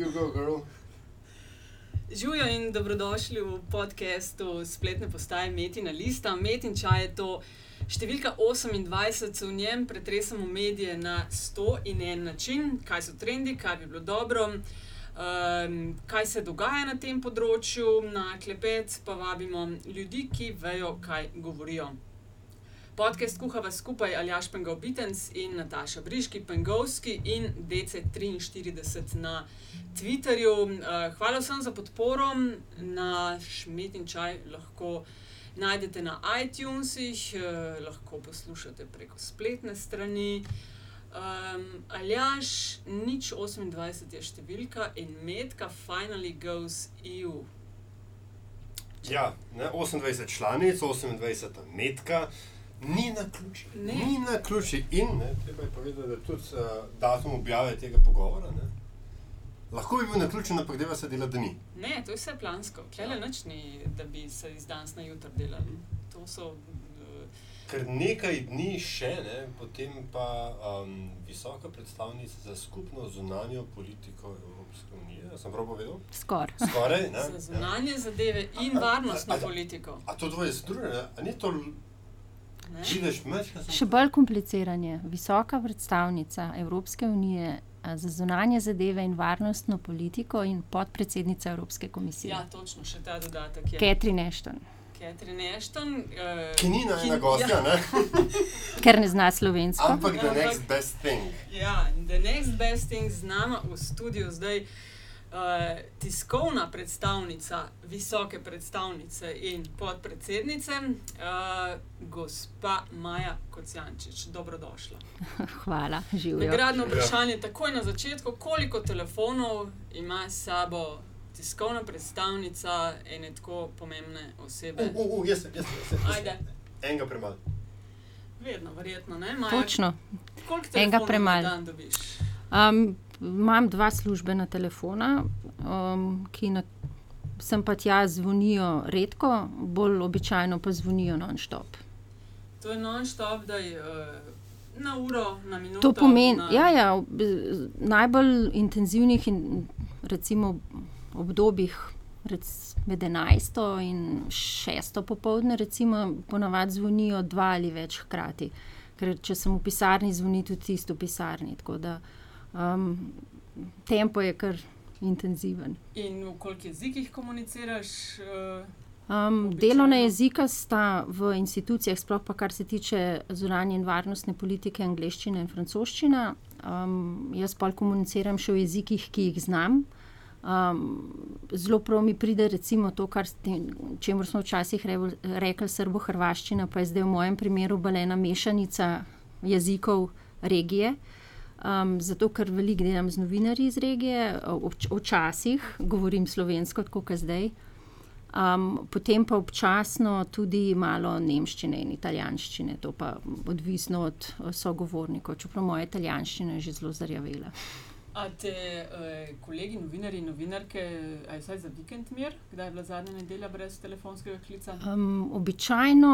You go, girl. Živijo in dobrodošli v podkastu spletne postaje Metina Lista. Metin čaj je to številka 28, v njem pretresamo medije na 100 in en način, kaj so trendi, kaj bi bilo dobro, um, kaj se dogaja na tem področju, na klepet pa vabimo ljudi, ki vejo, kaj govorijo. Podcast kuhava skupaj Aljaš Pengal Bitens in Nataša Briški, Pengovski in DC43 na Twitterju. Uh, hvala vsem za podporo, naš metin čaj lahko najdete na iTunesih, uh, lahko poslušate preko spletne strani. Um, Aljaš, nič 28 je številka in medka finally goes EU. Ja, ne, 28 članic, 28 metka. Ni na ključi. Ne. Ni na ključi. In ne, treba je povedati, da tudi uh, datum objave tega pogovora. Ne, lahko bi bil na ključi, ampak deva se dela, da ni. Ne, to je vse plansko. Klele Ja. noč ni, da bi se iz danes na jutro delali. To so. Uh, Ker nekaj dni še, ne, potem pa um, visoka predstavnica za skupno zunanjo politiko Evropske unije. Sem prav povedal? Skoraj. Skoraj. Ne, za zunanje zadeve in A- a- varnostno a- a- politiko. A to dvoje združeno, a ni to? Še bolj kompliciranje. Visoka predstavnica Evropske unije za zunanje zadeve in varnostno politiko in podpredsednica Evropske komisije. Ja, točno, še ta dodatek je. Catherine Ashton, Catherine Ashton. Uh, Ki ni najna gostja, Ja, ne? ker ne zna slovensko. ampak the next best thing. ja, the next best thing z nama v studiu zdaj. Uh, tiskovna predstavnica, visoke predstavnice in podpredsednice, uh, gospa Maja Kocijančič, dobrodošla. Hvala, živijo. Nagradno Ja. vprašanje takoj na začetku, koliko telefonov ima s sabo tiskovna predstavnica ene tako pomembne osebe? Uh, uh, uh, jaz, sem, jaz, sem, jaz, sem. Ajde. Enega premalo. Vedno, verjetno ne. Maja, Točno. Koliko telefonov na premalo. dan dobiš? Um, imam dva službena telefona, um, ki na, sem pa tja zvonijo redko, bolj običajno pa zvonijo non-stop. To je non-stop, da je uh, na uro, na minuto. To pomeni, na... ja, ja, v najbolj intenzivnih in recimo obdobjih, rec, med 11 in 6 popoldne, recimo, ponavadi zvonijo dva ali več hkrati. Ker če sem v pisarni, zvoni tudi tisto v pisarni. Tako da um, tempo je kar intenziven. In v koliko jezikih komuniciraš? Uh, Um, delovna jezika sta v institucijah, sploh pa kar se tiče zunanje in varnostne politike, angleščina in francoščina. Um, jaz pa komuniciram še v jezikih, ki jih znam. Um, zelo prav mi pride, recimo, to, kar čemu smo včasih rev- rekli, srbo-hrvaščina, pa je zdaj v mojem primeru balena mešanica jezikov regije. Um, zato, ker veliko delam z novinarji iz regije, obč- včasih govorim slovensko, tako kot zdaj. Um, potem pa občasno tudi malo nemščine in italijanščine, to pa odvisno od sogovornikov, čeprav moja italijanščina je že zelo zarjavela. A te uh, kolegi, novinari in novinarke, aj vsaj za vikend mir, kdaj je bila zadnja nedelja brez telefonskega klica? Um, običajno,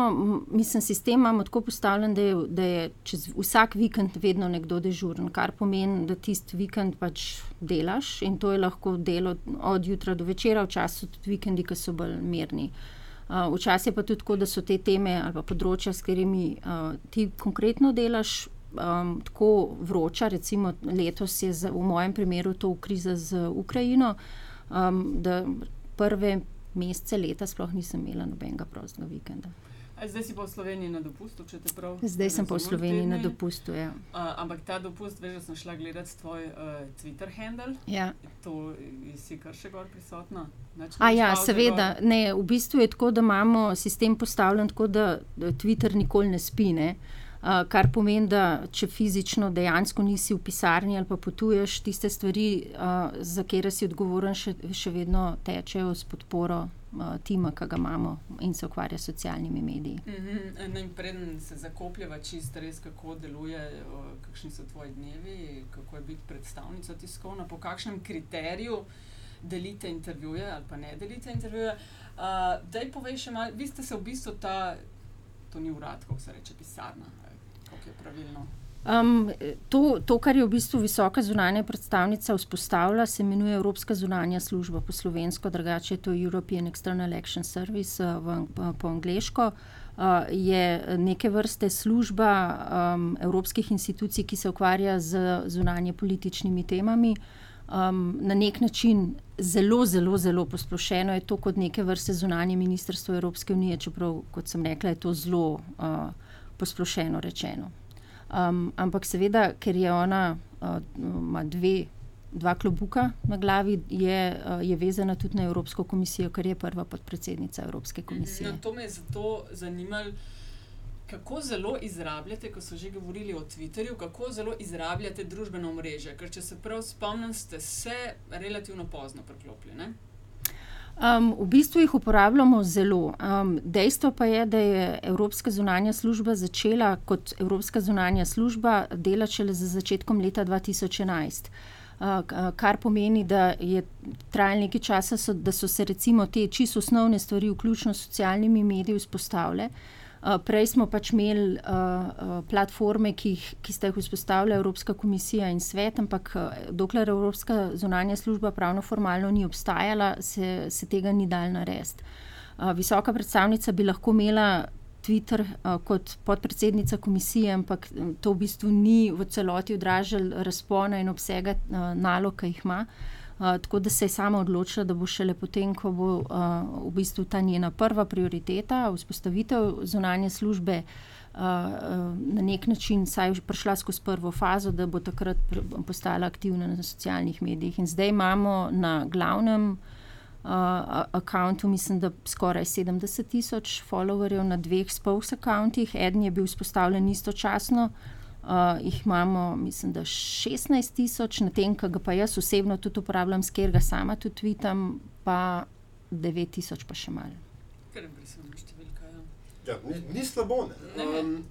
mislim, sistem imamo tako postavljen, da je, da je čez vsak vikend vedno nekdo dežuren, kar pomeni, da tisti vikend pač delaš in to je lahko delo od jutra do večera, včasih tudi vikendi, ki so bolj mirni. Uh, včasih je pa tudi tako, da so te teme ali področja, s katerimi uh, ti konkretno delaš. Um, tako vroča, recimo letos je za, v mojem primeru to kriza z Ukrajino, um, da prve mesece leta sploh nisem imela nobenega prostega vikenda. A zdaj si pa v Sloveniji na dopustu, če te prav. Zdaj sem pa v Sloveniji na tedne. dopustu. Ja. Uh, ampak ta dopust, veš, da sem šla gledat tvoj uh, Twitter handle, Ja. to si kar še gor prisotna. Nič A ja, seveda. gor? Ne, v bistvu je tako, da imamo sistem postavljen tako, da Twitter nikoli ne spine. Uh, kar pomeni, da če fizično dejansko nisi v pisarni ali pa potuješ, tiste stvari, uh, za katere si odgovoren, še, še vedno tečejo s podporo uh, tima, ki ga imamo in se ukvarja s socialnimi mediji. No in preden se zakopljeva čisto res, kako deluje, kakšni so tvoji dnevi, kako je biti predstavnica tiskovna, po kakšnem kriteriju delite intervjuje ali pa ne delite intervjuje. Uh, Daj povej še malo, vi ste se v bistvu ta, to ni urad, kako se reče, pisarna, je pravilno. Um, to, to, kar je v bistvu visoka zunanja predstavnica vzpostavila, se imenuje Evropska zunanja služba po slovensko, drugače je to European External Action Service uh, v, po angliško. Uh, je neke vrste služba um, evropskih institucij, ki se ukvarja z zunanje političnimi temami. Um, na nek način zelo, zelo, zelo posplošeno je to kot neke vrste zunanje ministrstvo Evropske unije, čeprav, kot sem rekla, je to zelo uh, posplošeno rečeno. Um, ampak seveda, ker je ona, uh, ima dve, dva klobuka na glavi, je, uh, je vezana tudi na Evropsko komisijo, ker je prva podpredsednica Evropske komisije. No, to me je zato zanimalo. Kako zelo izrabljate, ko so že govorili o Twitterju, kako zelo izrabljate družbeno mrežo? Ker, če se prav spomnim, ste se relativno pozno priklopili. Um, v bistvu jih uporabljamo zelo. Um, dejstvo pa je, da je Evropska zunanja služba začela kot Evropska zunanja služba delati šele za začetkom leta 2011. Uh, kar pomeni, da je trajalo nekaj časa, so, da so se recimo te čisto osnovne stvari, vključno s socialnimi mediji, vzpostavile. Uh, prej smo pač imeli uh, uh, platforme, ki, jih, ki sta jih vzpostavila Evropska komisija in svet, ampak dokler Evropska zunanja služba pravno formalno ni obstajala, se, se tega ni dal narediti. Visoka predstavnica bi lahko imela Twitter kot podpredsednica komisije, ampak to v bistvu ni v celoti odražalo razpona in obsega nalog, ki jih ima. Uh, tako da se je sama odločila, da bo šele potem, ko bo uh, v bistvu ta njena prva prioriteta, vzpostavitev zunanje službe, uh, na nek način saj prišla skozi prvo fazo, da bo takrat postala aktivna na socialnih medijih. In zdaj imamo na glavnem. Akontu, mislim, da skoraj 70 tisoč followerjev na dveh spokes-akountih, eden je bil vzpostavljen istočasno, uh, Uh, jih imamo, mislim, da 16 tisoč, na tem, ki ga pa jaz osebno tudi uporabljam, sker ga sama tudi vidim, pa 9 tisoč, pa še malo. Ja, ni, ni slabo. Um,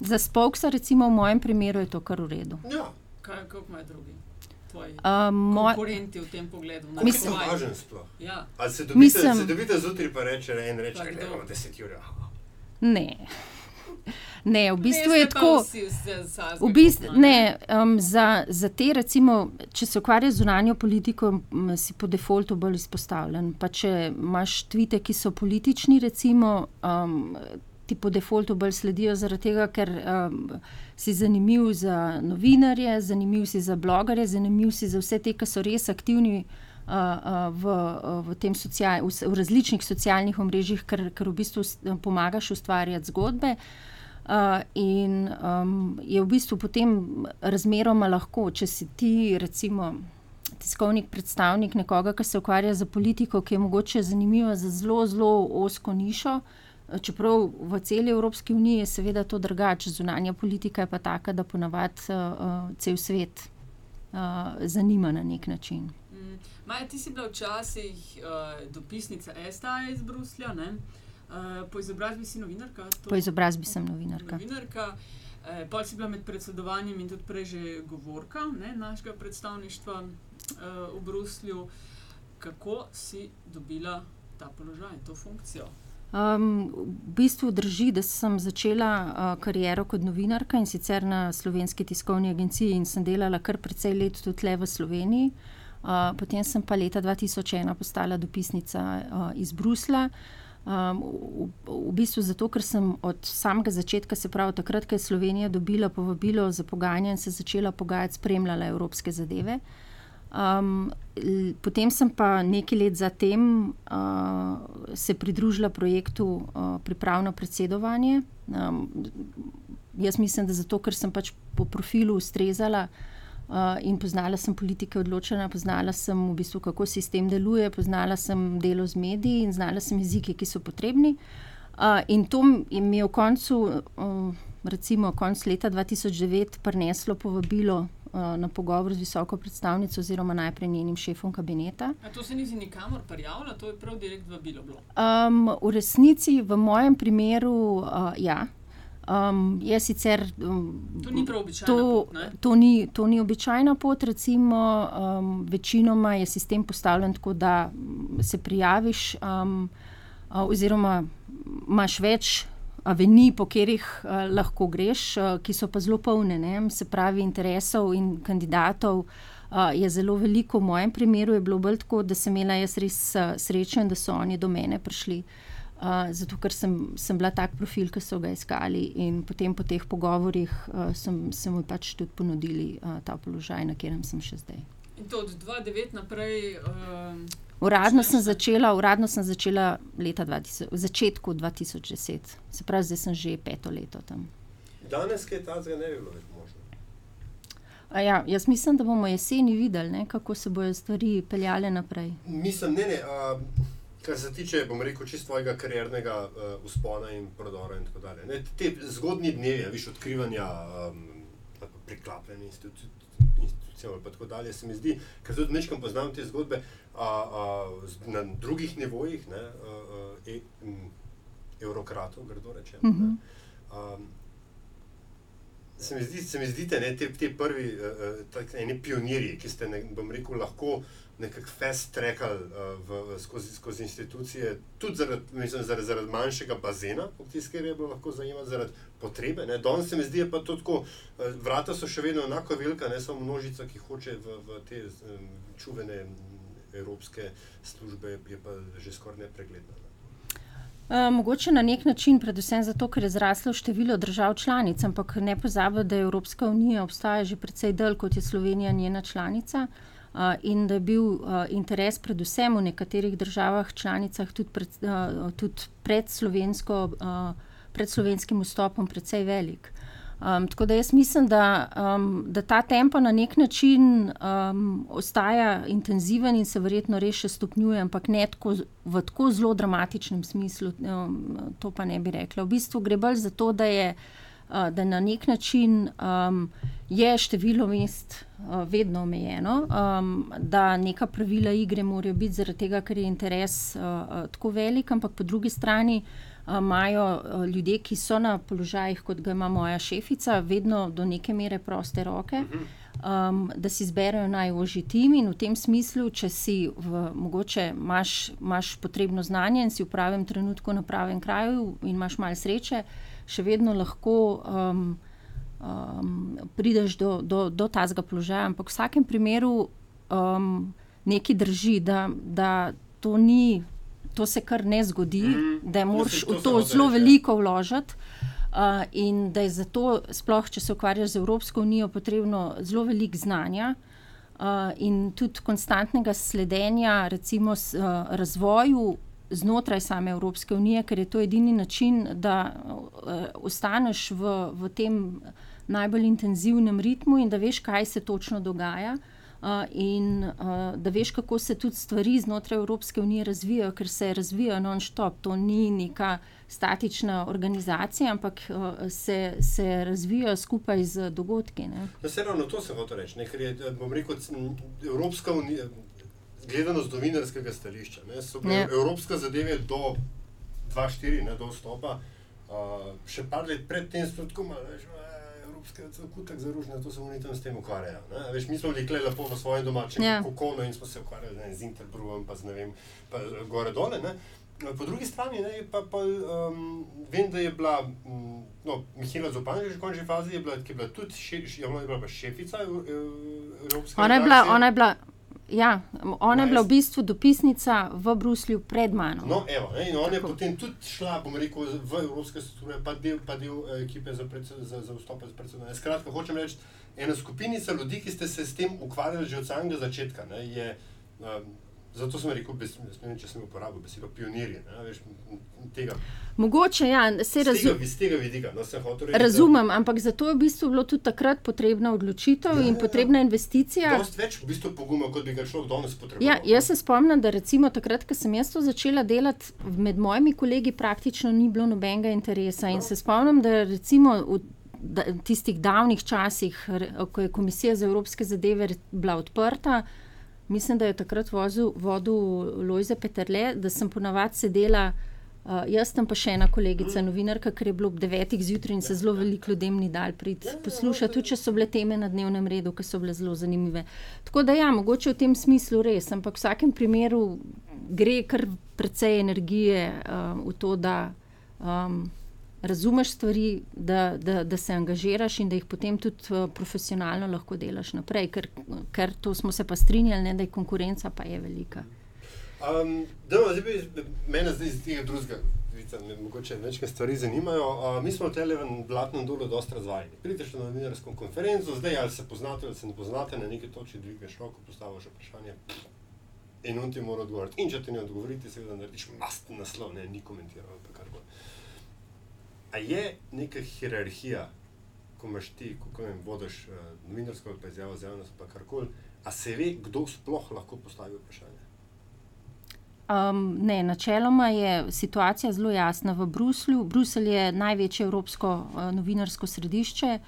Za spoksa, recimo v mojem primeru, je to kar v redu. Ja. Kaj, kako imajo drugi? Uh, moj... Konkurenti v tem pogledu. Mislim, da je to. Ja. Ali se dobite, Mislim... se dobite zjutraj, pa reče en reče, da imamo 10 ur. Ne. Ne, v bistvu ne, je tako. V bistvu, ne, um, za, za te, recimo, če se ukvarjaš z zunanjo politiko, si po defaultu bolj izpostavljen. Pa če imaš tvite, ki so politični, recimo, um, ti po defaultu bolj sledijo, zaradi tega, ker um, si zanimiv za novinarje, zanimiv si za blogerje, zanimiv si za vse te, ki so res aktivni. Uh, uh, v, uh, v, social, v, v različnih socialnih omrežjih, ker, ker v bistvu pomagaš ustvarjati zgodbe. Uh, Uh, in um, je v bistvu potem razmeroma lahko, če si ti, recimo, tiskovnik, predstavnik nekoga, ki se ukvarja z politiko, ki je mogoče zanimiva za zelo, zelo osko nišo. Čeprav v celi Evropski uniji je seveda to drugače, zunanja politika je pa taka, da ponavadi uh, cel svet uh, zanima na nek način. Mm. Maja, ti si bila včasih uh, dopisnica STA iz Bruslja. Uh, Uh, po izobrazbi si novinarka? To... Po izobrazbi sem novinarka. novinarka. Uh, Pol si bila med predsedovanjem in tudi prej že govorka ne, našega predstavništva uh, v Bruslju. Kako si dobila ta položaj, to funkcijo? Um, v bistvu drži, da sem začela uh, kariero kot novinarka in sicer na slovenski tiskovni agenciji in sem delala kar precej let tudi le v Sloveniji. Uh, potem sem pa leta 2001 postala dopisnica uh, iz Brusla. Uh, Um, v, v bistvu zato, ker sem od samega začetka, se pravi takrat, ko je Slovenija dobila povabilo za pogajanje in se začela pogajati, spremljala evropske zadeve. Um, potem sem pa nekaj let zatem uh, se pridružila projektu uh, Pripravno predsedovanje. Um, jaz mislim, da zato, ker sem pač po profilu ustrezala. Uh, in poznala sem politike odločene, poznala sem v bistvu, kako sistem deluje, poznala sem delo z mediji in znala sem jezike, ki so potrebni. Uh, in to mi je v koncu, uh, recimo konc leta 2009, prineslo povabilo uh, na pogovor z visoko predstavnico oziroma najprej njenim šefom kabineta. A to se ni z nikamor prijavilo, to je prav direkt vabilo bilo? Um, v resnici, v mojem primeru, uh, ja. Um, je sicer, um, to ni prav običajno. To, to, to ni običajna pot, recimo, um, večinoma je sistem postavljen tako, da se prijaviš, um, oziroma imaš več aveni, po katerih uh, lahko greš, uh, ki so pa zelo polne, ne? se pravi, interesov in kandidatov. Uh, je zelo veliko, v mojem primeru je bilo bolj tako, da sem imela jaz res uh, srečo in da so oni do mene prišli. Uh, zato, ker sem, sem bila tak profil, ki so ga iskali, in potem po teh pogovorih uh, sem, sem mu pač tudi ponudili uh, ta položaj, na katerem sem še zdaj. In to od 2009 naprej. Uh, uradno, sem začela, uradno sem začela leta 2000, v začetku 2010, se pravi, zdaj sem že peto leto tam. Danes kaj takega ne bi bilo več možno. Ja, jaz mislim, da bomo jeseni videli, ne, kako se bodo stvari peljale naprej. Mislim, ne, ne. A... Kar se tiče, bom rekel, čisto svojega kariernega uh, uspona in prodora, in tako dalje. Ne, te zgodnji dnevi, viš odkrivanja, um, priklapljanja institucij, institucijam in tako dalje. Se mi zdi, ker tudi nekaj poznam te zgodbe a, a, na drugih nivojih, ne, a, a, e, m, evrokratov, grdo rečem. Uh -huh. um, se mi zdi, se mi zdite, ne, te, te prvi, uh, eni pionirji, ki ste, ne, bom rekel, lahko nekako fast trackali uh, skozi, skozi institucije, tudi zaradi, mislim, zaradi, zaradi manjšega bazena, kjer je bilo lahko zajemati, zaradi potrebe. Ne. Danes se mi zdi, da uh, vrata so še vedno enako velika, ne samo množica, ki hoče v, v te um, čuvene evropske službe, je pa že skoraj nepregledna. Ne. Uh, mogoče na nek način, predvsem zato, ker je zraslo število držav članic, ampak ne pozabimo, da Evropska unija obstaja že precej dlje kot je Slovenija njena članica. Uh, in da je bil interes, predvsem v nekaterih državah članicah, tudi pred, tudi pred, slovensko, pred slovenskim vstopom, precej velik. Um, tako da jaz mislim, da, um, da ta tempo na nek način um, ostaja intenziven in se verjetno res še stopnjuje, ampak ne tako, v tako zelo dramatičnem smislu. Um, to pa ne bi rekla. V bistvu gre bolj za to, da je uh, da na nek način um, je število mest uh, vedno omejeno, um, da neka pravila igre morajo biti zaradi tega, ker je interes uh, tako velik, ampak po drugi strani imajo uh, ljudje, ki so na položajih, kot ga ima moja šefica, vedno do neke mere proste roke. Um, da si izberejo najožji tim, in v tem smislu, če si v, mogoče imaš, imaš potrebno znanje in si v pravem trenutku na pravem kraju, in imaš malo sreče, še vedno lahko um, um, prideš do, do, do tazga položaja. Ampak v vsakem primeru um, nekaj drži, da, da to ni. To se kar ne zgodi, mm, da moraš v to zelo veliko vložiti, uh, in da je zato, sploh če se ukvarjaš z Evropsko unijo, potrebno zelo veliko znanja uh, in tudi konstantnega sledenja, recimo, s, uh, razvoju znotraj same Evropske unije, ker je to edini način, da uh, ostaneš v, v tem najbolj intenzivnem ritmu in da veš, kaj se točno dogaja. Uh, in uh, da veš, kako se tudi stvari znotraj Evropske unije razvijajo, ker se razvijajo non-stop. To ni neka statična organizacija, ampak uh, se, se razvijajo skupaj z dogodki. No, se ravno to se hoče reči, ker je rekel, Evropska unija gledano z novinarskega stališča. Ne, so bile ja. evropske zadeve do 2-4, do vstopa, uh, še par let pred tem, so tako malo. Evropske kutek za ružne, to se oni tam s tem ukvarjajo. Veš, mi smo bili lepo v svojem domačem yeah. Ja. kokonu in smo se ukvarjali ne, z Interbruvom, pa z ne vem, pa gore dole. Ne. Po drugi strani ne, pa, pa um, vem, da je bila um, no, Mihajla Zopan, že v končni fazi, je bila, je bila tudi še, je bila šefica Evropske unije. Ona je bila. Ja, ona je bila v bistvu dopisnica v Bruslju pred mano. No, evo, in ona je potem tudi šla, bom rekel, v evropske strukture, pa del, pa del eh, ekipe za, za, za vstop z predsednikom. Skratka, hočem reči, ena skupinica ljudi, ki ste se s tem ukvarjali že od samega začetka, ne, je. Um, Zato sem rekel, bes, ne vem, če sem uporabil besedo pionirje. Mogoče, ja, se razumem. Iz tega vidika, no, se hoče reči. Razumem, da... ampak zato je v bistvu bilo tudi takrat potrebna odločitev ja, in ja, potrebna ja. investicija. Dost več v bistvu poguma, kot bi ga človek danes potreboval. Ja, jaz se spomnim, da recimo takrat, ko sem jaz to začela delati, med mojimi kolegi praktično ni bilo nobenega interesa. No. In se spomnim, da recimo. V, Da, tistih davnih časih, ko je Komisija za evropske zadeve bila odprta, mislim, da je takrat vozil, vodil Lojze Peterle, da sem ponavadi sedela. Uh, jaz sem pa še ena kolegica, novinarka, ker je bilo ob devetih zjutraj in se zelo veliko ljudem ni dal priti poslušati, tudi če so bile teme na dnevnem redu, ki so bile zelo zanimive. Tako da, ja, mogoče v tem smislu res, ampak v vsakem primeru gre kar precej energije uh, v to, da, um, razumeš stvari, da, da, da se angažiraš in da jih potem tudi uh, profesionalno lahko delaš naprej, ker, ker to smo se pa strinjali, ne, da je konkurenca pa je velika. Um, da, zdaj bi mene zdaj iz tega drugega. Me mogoče nekaj stvari zanimajo. Uh, mi smo v v Blatnem dolu dosta razvajeni. Pridete na novinarsko konferenco, zdaj ali se poznate ali se ne poznate, na neki točki dvigneš roko, postaviš vprašanje in on ti mora odgovoriti. In če ti ne odgovori, seveda narediš mast naslov, ne, ni komentiral. A je neka hierarhija, ko imaš ti, kako vem, vodiš uh, novinarsko ali pa izjavo za javnost, pa karkoli, a se ve, kdo sploh lahko postavi vprašanje? Um, ne, načeloma je situacija zelo jasna v Bruslju. Bruselj je največje evropsko uh, novinarsko središče.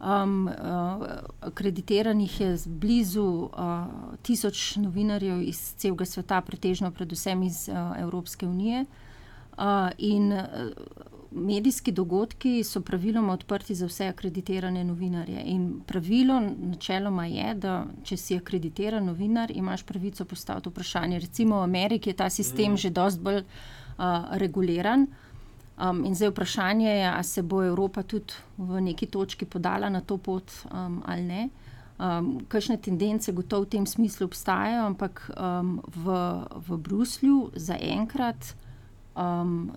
Um, uh, akreditiranih je blizu uh, tisoč novinarjev iz celega sveta, pretežno predvsem iz uh, Evropske unije. Uh, in, uh, medijski dogodki so praviloma odprti za vse akreditirane novinarje. In pravilo načeloma je, da če si akreditiran novinar, imaš pravico postaviti vprašanje. Recimo v Ameriki je ta sistem mm. že dosti bolj uh, reguliran. Um, in zdaj vprašanje je, ali se bo Evropa tudi v neki točki podala na to pot um, ali ne. Um, kakšne tendence gotovo v tem smislu obstajajo, ampak um, v, v Bruslju zaenkrat um,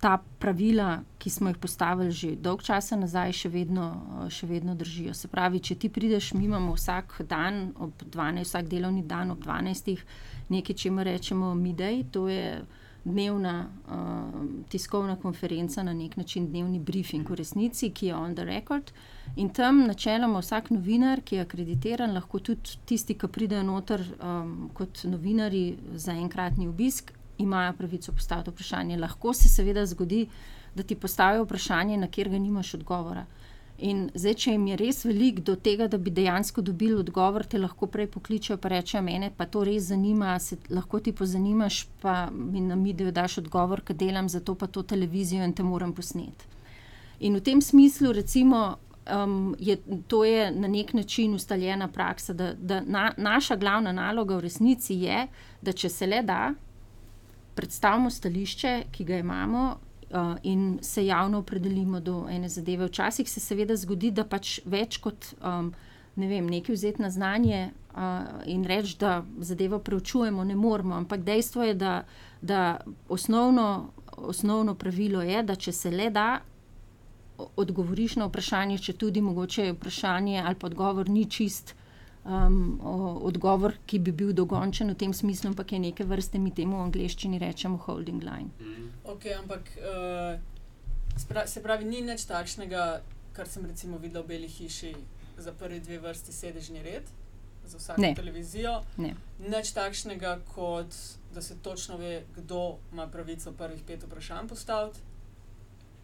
ta pravila, ki smo jih postavili že dolgo časa nazaj, še vedno, še vedno držijo. Se pravi, če ti prideš, mi imamo vsak dan ob 12, vsak delovni dan ob 12, nekaj, če mu rečemo midday, to je dnevna uh, tiskovna konferenca, na nek način dnevni briefing v resnici, ki je on the record. In tam načeloma vsak novinar, ki je akreditiran, lahko tudi tisti, ki pridejo noter um, kot novinari za enkratni obisk, imajo pravico postaviti vprašanje. Lahko se seveda zgodi, da ti postavijo vprašanje, na kjer ga nimaš odgovora. In zdaj, če jim je res veliko do tega, da bi dejansko dobili odgovor, te lahko prej pokličejo in rečejo: Mene pa to res zanima, se lahko ti pozanimaš, pa mi na midijo daš odgovor, ker delam za to, pa to televizijo in te moram posneti. In v tem smislu, recimo, um, je to je na nek način ustaljena praksa, da, da na, naša glavna naloga v resnici je, da če se le da, predstavimo stališče, ki ga imamo, uh, in se javno opredelimo do ene zadeve. Včasih se seveda zgodi, da pač več kot um, ne vem, nekaj vzeti na znanje uh, in reči, da zadevo preučujemo, ne moramo. Ampak dejstvo je, da, da osnovno, osnovno pravilo je, da če se le da. Odgovoriš na vprašanje, če tudi mogoče je vprašanje ali pa odgovor ni čist, um, odgovor, ki bi bil dokončen v tem smislu, ampak je neke vrste mi temu v angleščini rečemo holding line. Ok, ampak uh, se pravi, ni nič takšnega, kar sem recimo videl v Beli hiši za prvi dve vrsti sedežni red. Za vsako ne. televizijo. Ne. Nič takšnega, kot da se točno ve, kdo ima pravico prvih pet vprašanj postaviti.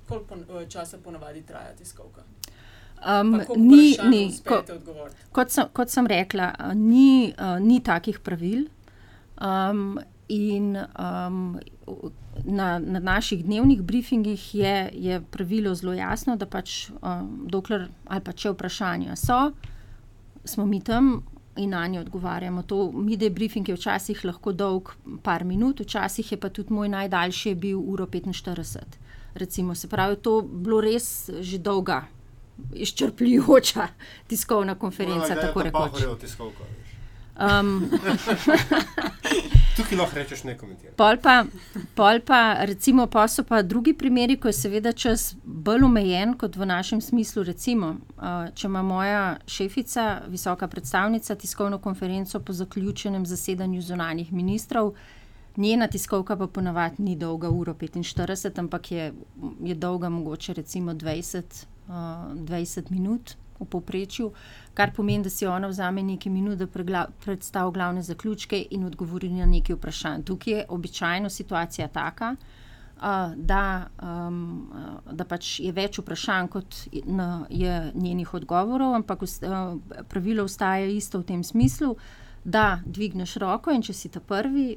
Koliko eh, časa ponavadi traja tiskovka? Um, ni, ni, ko, kot, sem, kot sem rekla, ni, uh, ni takih pravil. Um, in um, na, na naših dnevnih briefingih je, je pravilo zelo jasno, da pač, um, dokler ali pa če vprašanja so, smo mi tam in na nje odgovarjamo. To mide briefing je včasih lahko dolg par minut, včasih je pa tudi moj najdaljši bil uro 45. Recimo, se pravi, to je bilo res že dolga izčrpljujoča tiskovna konferenca. No, tako rekoč. Um, Tukaj lahko rečeš nekaj. Pol pa, pol pa, recimo, pa so pa drugi primeri, ko je seveda čas bolj omejen kot v našem smislu. Recimo, uh, če ima moja šefica, visoka predstavnica, tiskovno konferenco po zaključenem zasedanju zunanjih ministrov, njena tiskovka pa ponavadi ni dolga uro 45, ampak je, je dolga mogoče recimo 20. 20 minut v povprečju, kar pomeni, da si ona vzame nekaj minut, da predstavi glavne zaključke in odgovori na nekaj vprašanj. Tukaj je običajno situacija taka, da, da pač je več vprašanj, kot je njenih odgovorov, ampak pravilo ostaja isto v tem smislu, da dvigneš roko in če si ta prvi,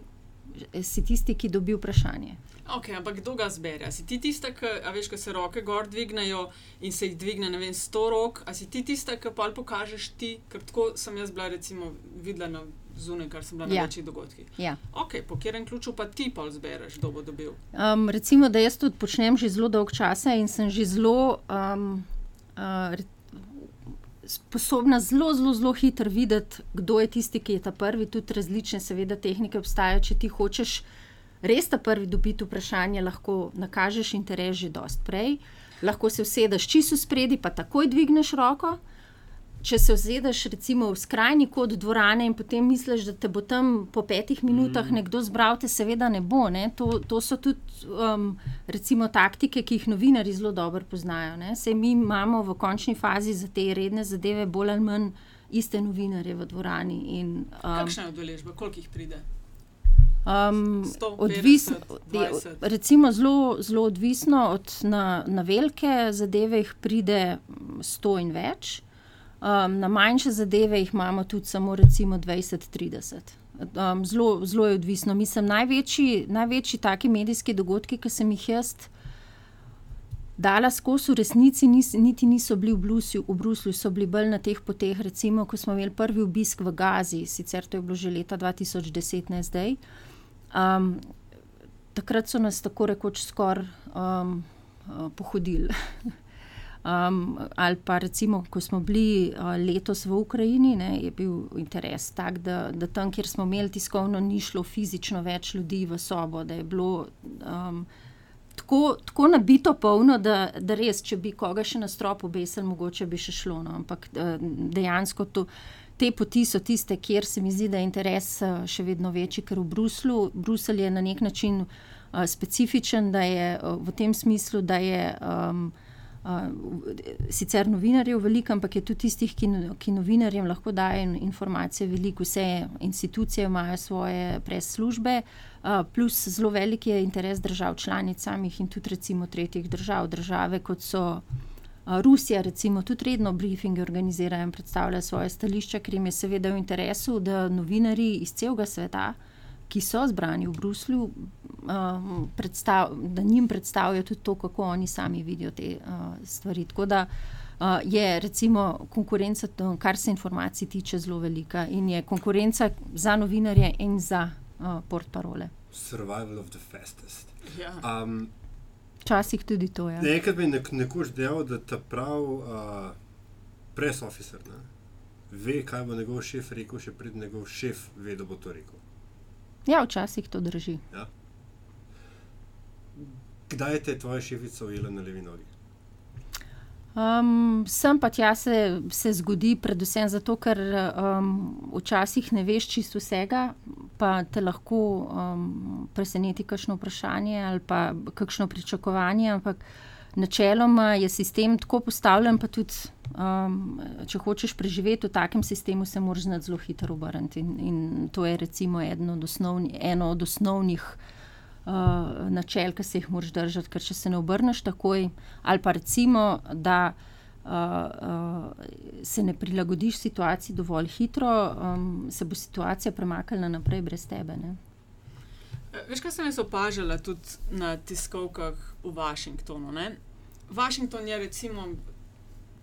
si tisti, ki dobi vprašanje. Ok, ampak kdo ga zbere? Si ti tista, ki veš, ko se roke gor dvignejo in se jih dvigne, ne vem, sto rok, ali si ti tista, ki pa pokažeš ti, ker tako sem jaz bila, recimo, videla na zunaj, kar sem bila na Ja. večjih dogodkih. Ja. Ok, po katerem ključu pa ti pol zbereš, kdo bo dobil? Um, recimo, da jaz to počnem že zelo dolgo časa in sem že zelo um, uh, sposobna zelo, zelo, zelo hitro videti, kdo je tisti, ki je ta prvi. Tudi različne, seveda, tehnike obstajajo. Če ti hočeš res ta prvi dobiti vprašanje, lahko nakažeš interes že dost prej. Lahko se usedeš čisto spredi, pa takoj dvigneš roko. Če se ozedeš recimo v skrajni kot dvorane in potem misliš, da te bo tam po petih minutah mm. nekdo zbral, te seveda ne bo. Ne? To, to so tudi um, recimo taktike, ki jih novinari zelo dobro poznajo. Ne? Sej mi imamo v končni fazi za te redne zadeve bolj ali manj iste novinarje v dvorani. In, um, Kakšna je udeležba, koliko jih pride? Um, 150, odvisno, 20. recimo zelo, zelo odvisno od na, na velike zadeve jih pride mm, 100 in več, um, na manjše zadeve jih imamo tudi samo recimo 20-30. Um, zelo, zelo je odvisno. Mislim, največji, največji taki medijski dogodki, ki sem jih jaz dala skozi, v resnici nis, niti niso bili v, Blusju, v Bruslju, so bili bolj na teh poteh. Recimo, ko smo imeli prvi obisk v Gazi, sicer to je bilo že leta 2010, ne zdaj. Um, takrat so nas tako rekoč skoraj um, uh, pohodili. Um, ali pa recimo, ko smo bili uh, letos v Ukrajini, ne, je bil interes tak, da, da tam, kjer smo imeli tiskovno, ni šlo fizično več ljudi v sobo, da je bilo um, tako, tako nabito polno, da, da res, če bi koga še na strop obesili, mogoče bi še šlo. No. Ampak uh, dejansko to, te poti so tiste, kjer se mi zdi, da je interes uh, še vedno večji, ker v Bruslu, Bruselj je na nek način uh, specifičen, da je uh, v tem smislu, da je. Um, Uh, sicer novinarjev veliko, ampak je tudi tistih, ki, ki novinarjem lahko dajo informacije veliko. Vse institucije imajo svoje preslužbe, uh, plus zelo velik je interes držav članic samih in tudi recimo tretjih držav. Države kot so Rusija, recimo tudi redno briefinge organizirajo in predstavljajo svoje stališča, ker jim je seveda v interesu, da novinari iz celega sveta ki so zbrani v Bruslju, predstav, da njim predstavijo tudi to, kako oni sami vidijo te stvari. Tako da je recimo konkurenca, kar se informacij tiče, zelo velika in je konkurenca za novinarje in za portparole. Survival of the fastest. Ja. Um, Včasih tudi to je. Ja. Nekaj bi nek, nekoč dejal, da ta prav uh, press officer ne, ve, kaj bo njegov šef rekel, še pred njegov šef ve, da bo to rekel. ja, včasih to drži. Kdaj te je tvoja šefica ujela na levi nogi? Um, sem pa tja se, se zgodi, predvsem zato, ker um, včasih ne veš čisto vsega, pa te lahko um, preseneti kakšno vprašanje ali pa kakšno pričakovanje. Ampak načeloma je sistem tako postavljen, pa tudi, um, če hočeš preživeti v takem sistemu, se moraš znati zelo hitro obrniti. In, in to je recimo eno od, osnovni, eno od osnovnih uh, načel, ki se jih moraš držati, ker če se ne obrneš takoj, ali pa recimo, da uh, uh, se ne prilagodiš situaciji dovolj hitro, um, se bo situacija premaknila naprej brez tebe. Ne? Veš, kaj sem jaz opažala tudi na tiskovkah v Washingtonu? Ne? Washington je, recimo,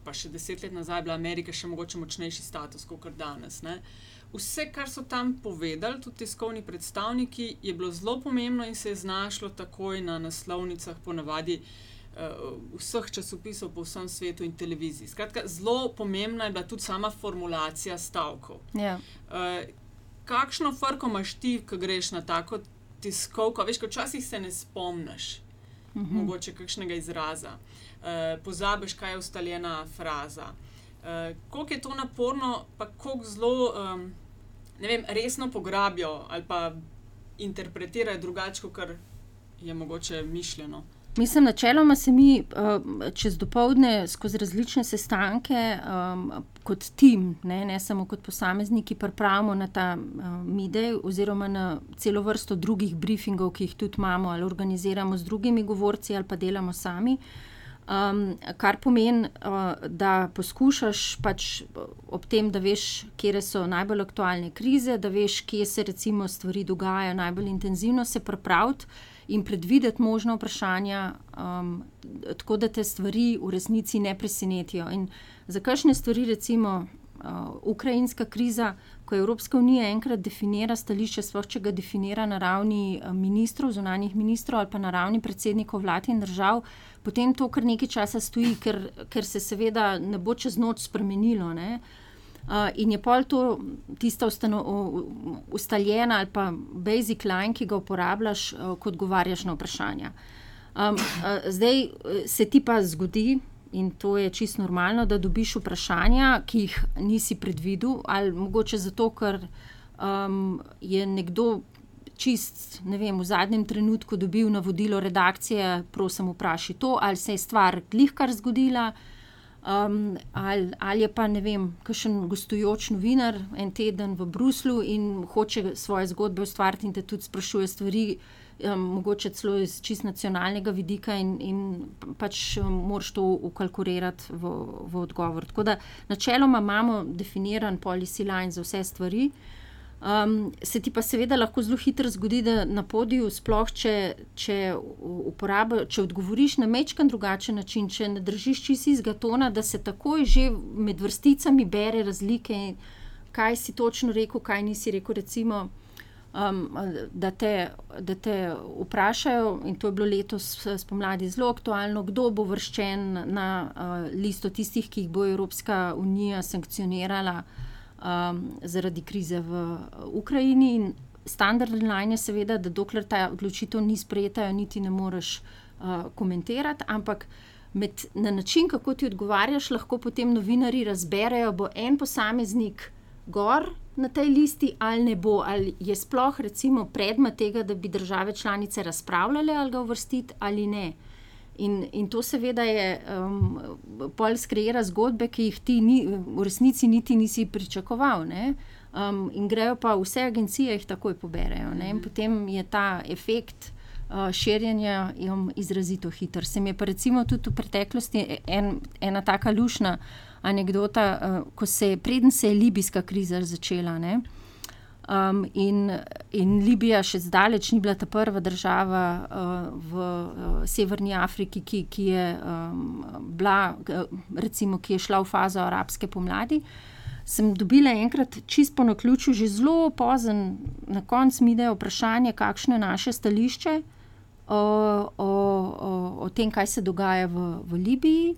pa še deset let nazaj bila Amerika še mogoče močnejši status kot danes. Ne? Vse, kar so tam povedali, tudi tiskovni predstavniki, je bilo zelo pomembno in se je znašlo takoj na naslovnicah, ponavadi uh, vseh časopisov po vsem svetu in televiziji. Skratka, zelo pomembna je bila tudi sama formulacija stavkov. Ja. Uh, kakšno frko imaš ti, ko greš na tako tiskovko? Veš, ko včasih se ne spomniš, uh -huh. mogoče kakšnega izraza, uh, pozabiš, kaj je ustaljena fraza. Uh, koliko je to naporno, pa koliko zelo um, vem, resno pograbijo ali pa interpretirajo drugače, kot je mogoče mišljeno. Mislim, načeloma se mi uh, čez dopoledne skozi različne sestanke, um, kot tim, ne, ne samo kot posamezniki, pripravimo na ta uh, midej, oziroma na celo vrsto drugih briefingov, ki jih tudi imamo, ali organiziramo z drugimi govorci, ali pa delamo sami. Um, kar pomeni, uh, da poskušaš pač ob tem, da veš, kje so najbolj aktualne krize, da veš, kje se recimo stvari dogajajo najbolj intenzivno, se pripraviti in predvideti možno vprašanja, um, tako da te stvari v resnici ne presenetijo. In za kakšne stvari, recimo uh, ukrajinska kriza, ko Evropska unija enkrat definira stališče, sploh če ga definira na ravni ministrov, zunanjih ministrov ali pa na ravni predsednikov vlad in držav, potem to kar nekaj časa stoji, ker, ker se seveda ne bo čez noč spremenilo. Ne? Uh, in je pol to tista ustano, ustaljena ali pa basic line, ki ga uporabljaš, uh, ko odgovarjaš na vprašanja. Um, uh, zdaj se ti pa zgodi, in to je čisto normalno, da dobiš vprašanja, ki jih nisi predvidel, ali mogoče zato, ker um, je nekdo čist vem, v zadnjem trenutku dobil navodilo redakcije, prosim, vprašaj to, ali se je stvar glihkar zgodila. Um, ali, ali je pa ne vem, kakšen gostujoč novinar en teden v Bruslu in hoče svoje zgodbe ustvariti, in te tudi sprašuje stvari, um, mogoče celo iz čist nacionalnega vidika, in, in pač um, moraš to ukalkulirati v, v odgovor. Tako da načeloma imamo definiran policy line za vse stvari. Um, se ti pa seveda lahko zelo hitro zgodi, da na podiju, sploh če, če, uporabi, če odgovoriš na mečkan drugačen način, če ne držiš čisi iz gatona, da se takoj že med vrsticami bere razlike, kaj si točno rekel, kaj nisi rekel. Recimo, um, da, te, da te vprašajo, in to je bilo letos spomladi zelo aktualno, kdo bo vrščen na uh, listo tistih, ki jih bo Evropska unija sankcionirala um, zaradi krize v Ukrajini. In standardni line je seveda, da dokler ta odločitev ni sprejeta, niti ne moreš uh, komentirati, ampak. Med, na način, kako ti odgovarjaš, lahko potem novinari razberejo, bo en posameznik gor na tej listi, ali ne bo, ali je sploh recimo, predmet tega, da bi države članice razpravljale ali ga uvrstiti ali ne. In, in to seveda je um, pol skreira zgodbe, ki jih ti ni, v resnici niti nisi pričakoval. Um, in grejo pa vse agencije, jih takoj poberejo. Ne? In potem je ta efekt uh, širjenja um, izrazito hiter. Se mi je pa recimo tudi v preteklosti en, ena taka lušna anekdota, uh, ko se je, preden se je libijska kriza začela. Ne? Um, in, in Libija še zdaleč ni bila ta prva država uh, v uh, Severni Afriki, ki, ki, je, um, bila, recimo, ki je šla v fazo arabske pomladi. Sem dobila enkrat čist po naključju, že zelo pozen, na koncu mi je vprašanje, kakšno je naše stališče o, o, o, o tem, kaj se dogaja v, v Libiji.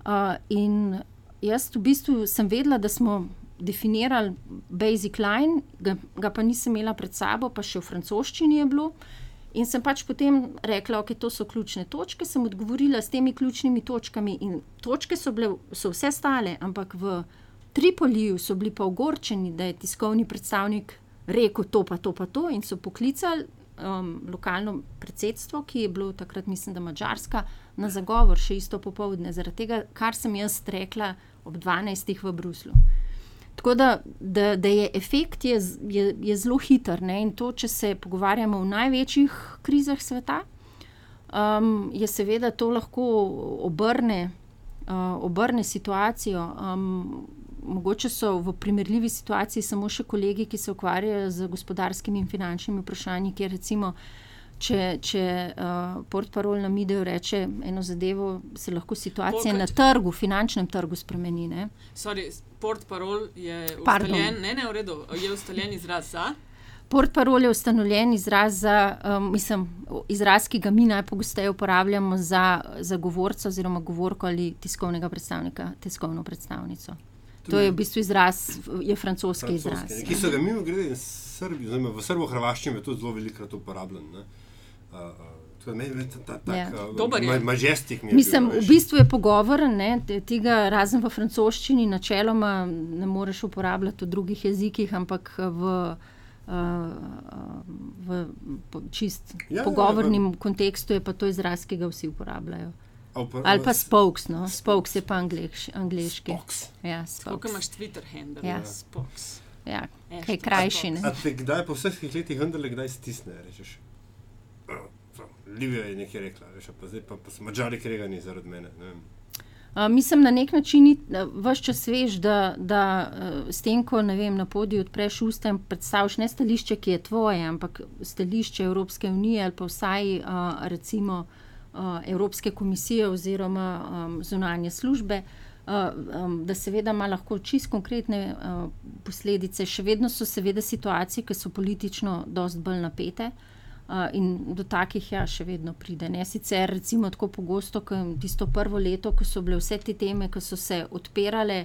Uh, in jaz v bistvu sem vedela, da smo definirali basic line, ga, ga pa nisem imela pred sabo, pa še v francoščini je bilo. In sem pač potem rekla, da okay, to so ključne točke, sem odgovorila s temi ključnimi točkami. In točke so, bile, so vse stale, ampak v Tripoliju so bili pa ogorčeni, da je tiskovni predstavnik rekel to, pa to, pa to, in so poklicali um, lokalno predsedstvo, ki je bilo takrat, mislim, da Mačarska, na zagovor še isto popovdne, zaradi tega, kar sem jaz rekla ob 12. v Bruslu. Tako da, da, da je efekt je, je, je zelo hiter. Ne? In to, če se pogovarjamo o največjih krizah sveta, um, je seveda to lahko obrne, uh, obrne situacijo. Um, mogoče so v primerljivi situaciji samo še kolegi, ki se ukvarjajo z gospodarskimi in finančnimi vprašanji, kjer recimo če, če uh, portparol na Mideu reče eno zadevo, se lahko situacija Polka, na trgu, finančnem trgu spremeni. Portparol je ustaljen, ne, ne, v redu, je ustaljen izraz za. Portparol je ustanovljen izraz, za, um, mislim, izraz, ki ga mi najpogosteje uporabljamo za, za govorca oziroma govorko ali tiskovnega predstavnika, tiskovno predstavnico. To je v bistvu izraz, je francoski, francoski izraz. Ki so ga mimo grede v srbo-hrvaščini tudi zelo velikokrat uporabljali. Majestik mi je. Mislim, v bistvu je pogovor, ne, tega razen v francoščini, načeloma ne moreš uporabljati v drugih jezikih, ampak v, v čist ja, pogovornem ja, kontekstu je pa to izraz, ki ga vsi uporabljajo. Ali pa spokes, no, spokes je pa angliški. Ja, spokes imaš Twitter handle. Ja, spokes. Ja, kaj krajši. Kdaj po vseh letih vendar, kdaj stisne, rečeš? Libija je nekaj rekla, veš, pa zdaj pa, pa so mačari kregani zaradi mene. Uh, mislim, na nek način vse čas veš, da, da uh, s tem, ko vem, na podiju odpreš usta in predstaviš ne stališče, ki je tvoje, ampak stališče Evropske unije ali pa vsaj uh, recimo uh, Evropske komisije oziroma um, zunanje službe. um, da seveda ima lahko čist konkretne uh, posledice. Še vedno so seveda situacije, ki so politično dosti bolj napete. Uh, in do takih ja, še vedno pride. Ne sicer, recimo, tako pogosto, kot tisto prvo leto, ko so bile vse te teme, ki so se odpirale,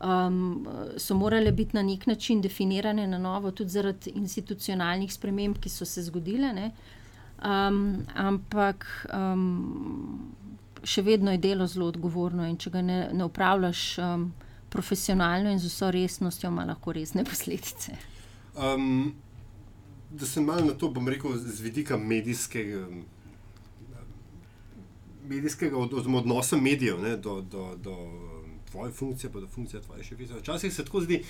um, so morale biti na nek način definirane na novo, tudi zaradi institucionalnih sprememb, ki so se zgodile. Um, ampak um, še vedno je delo zelo odgovorno in če ga ne, ne upravljaš um, profesionalno in z vso resnostjo, ima lahko resne posledice. Um, da se malo na to, bom rekel, z vidika medijskega, medijskega od, od, odnosa medijev ne, do, do, do tvoje funkcije, pa do funkcije tvoje šefice. Včasih se tako zdi,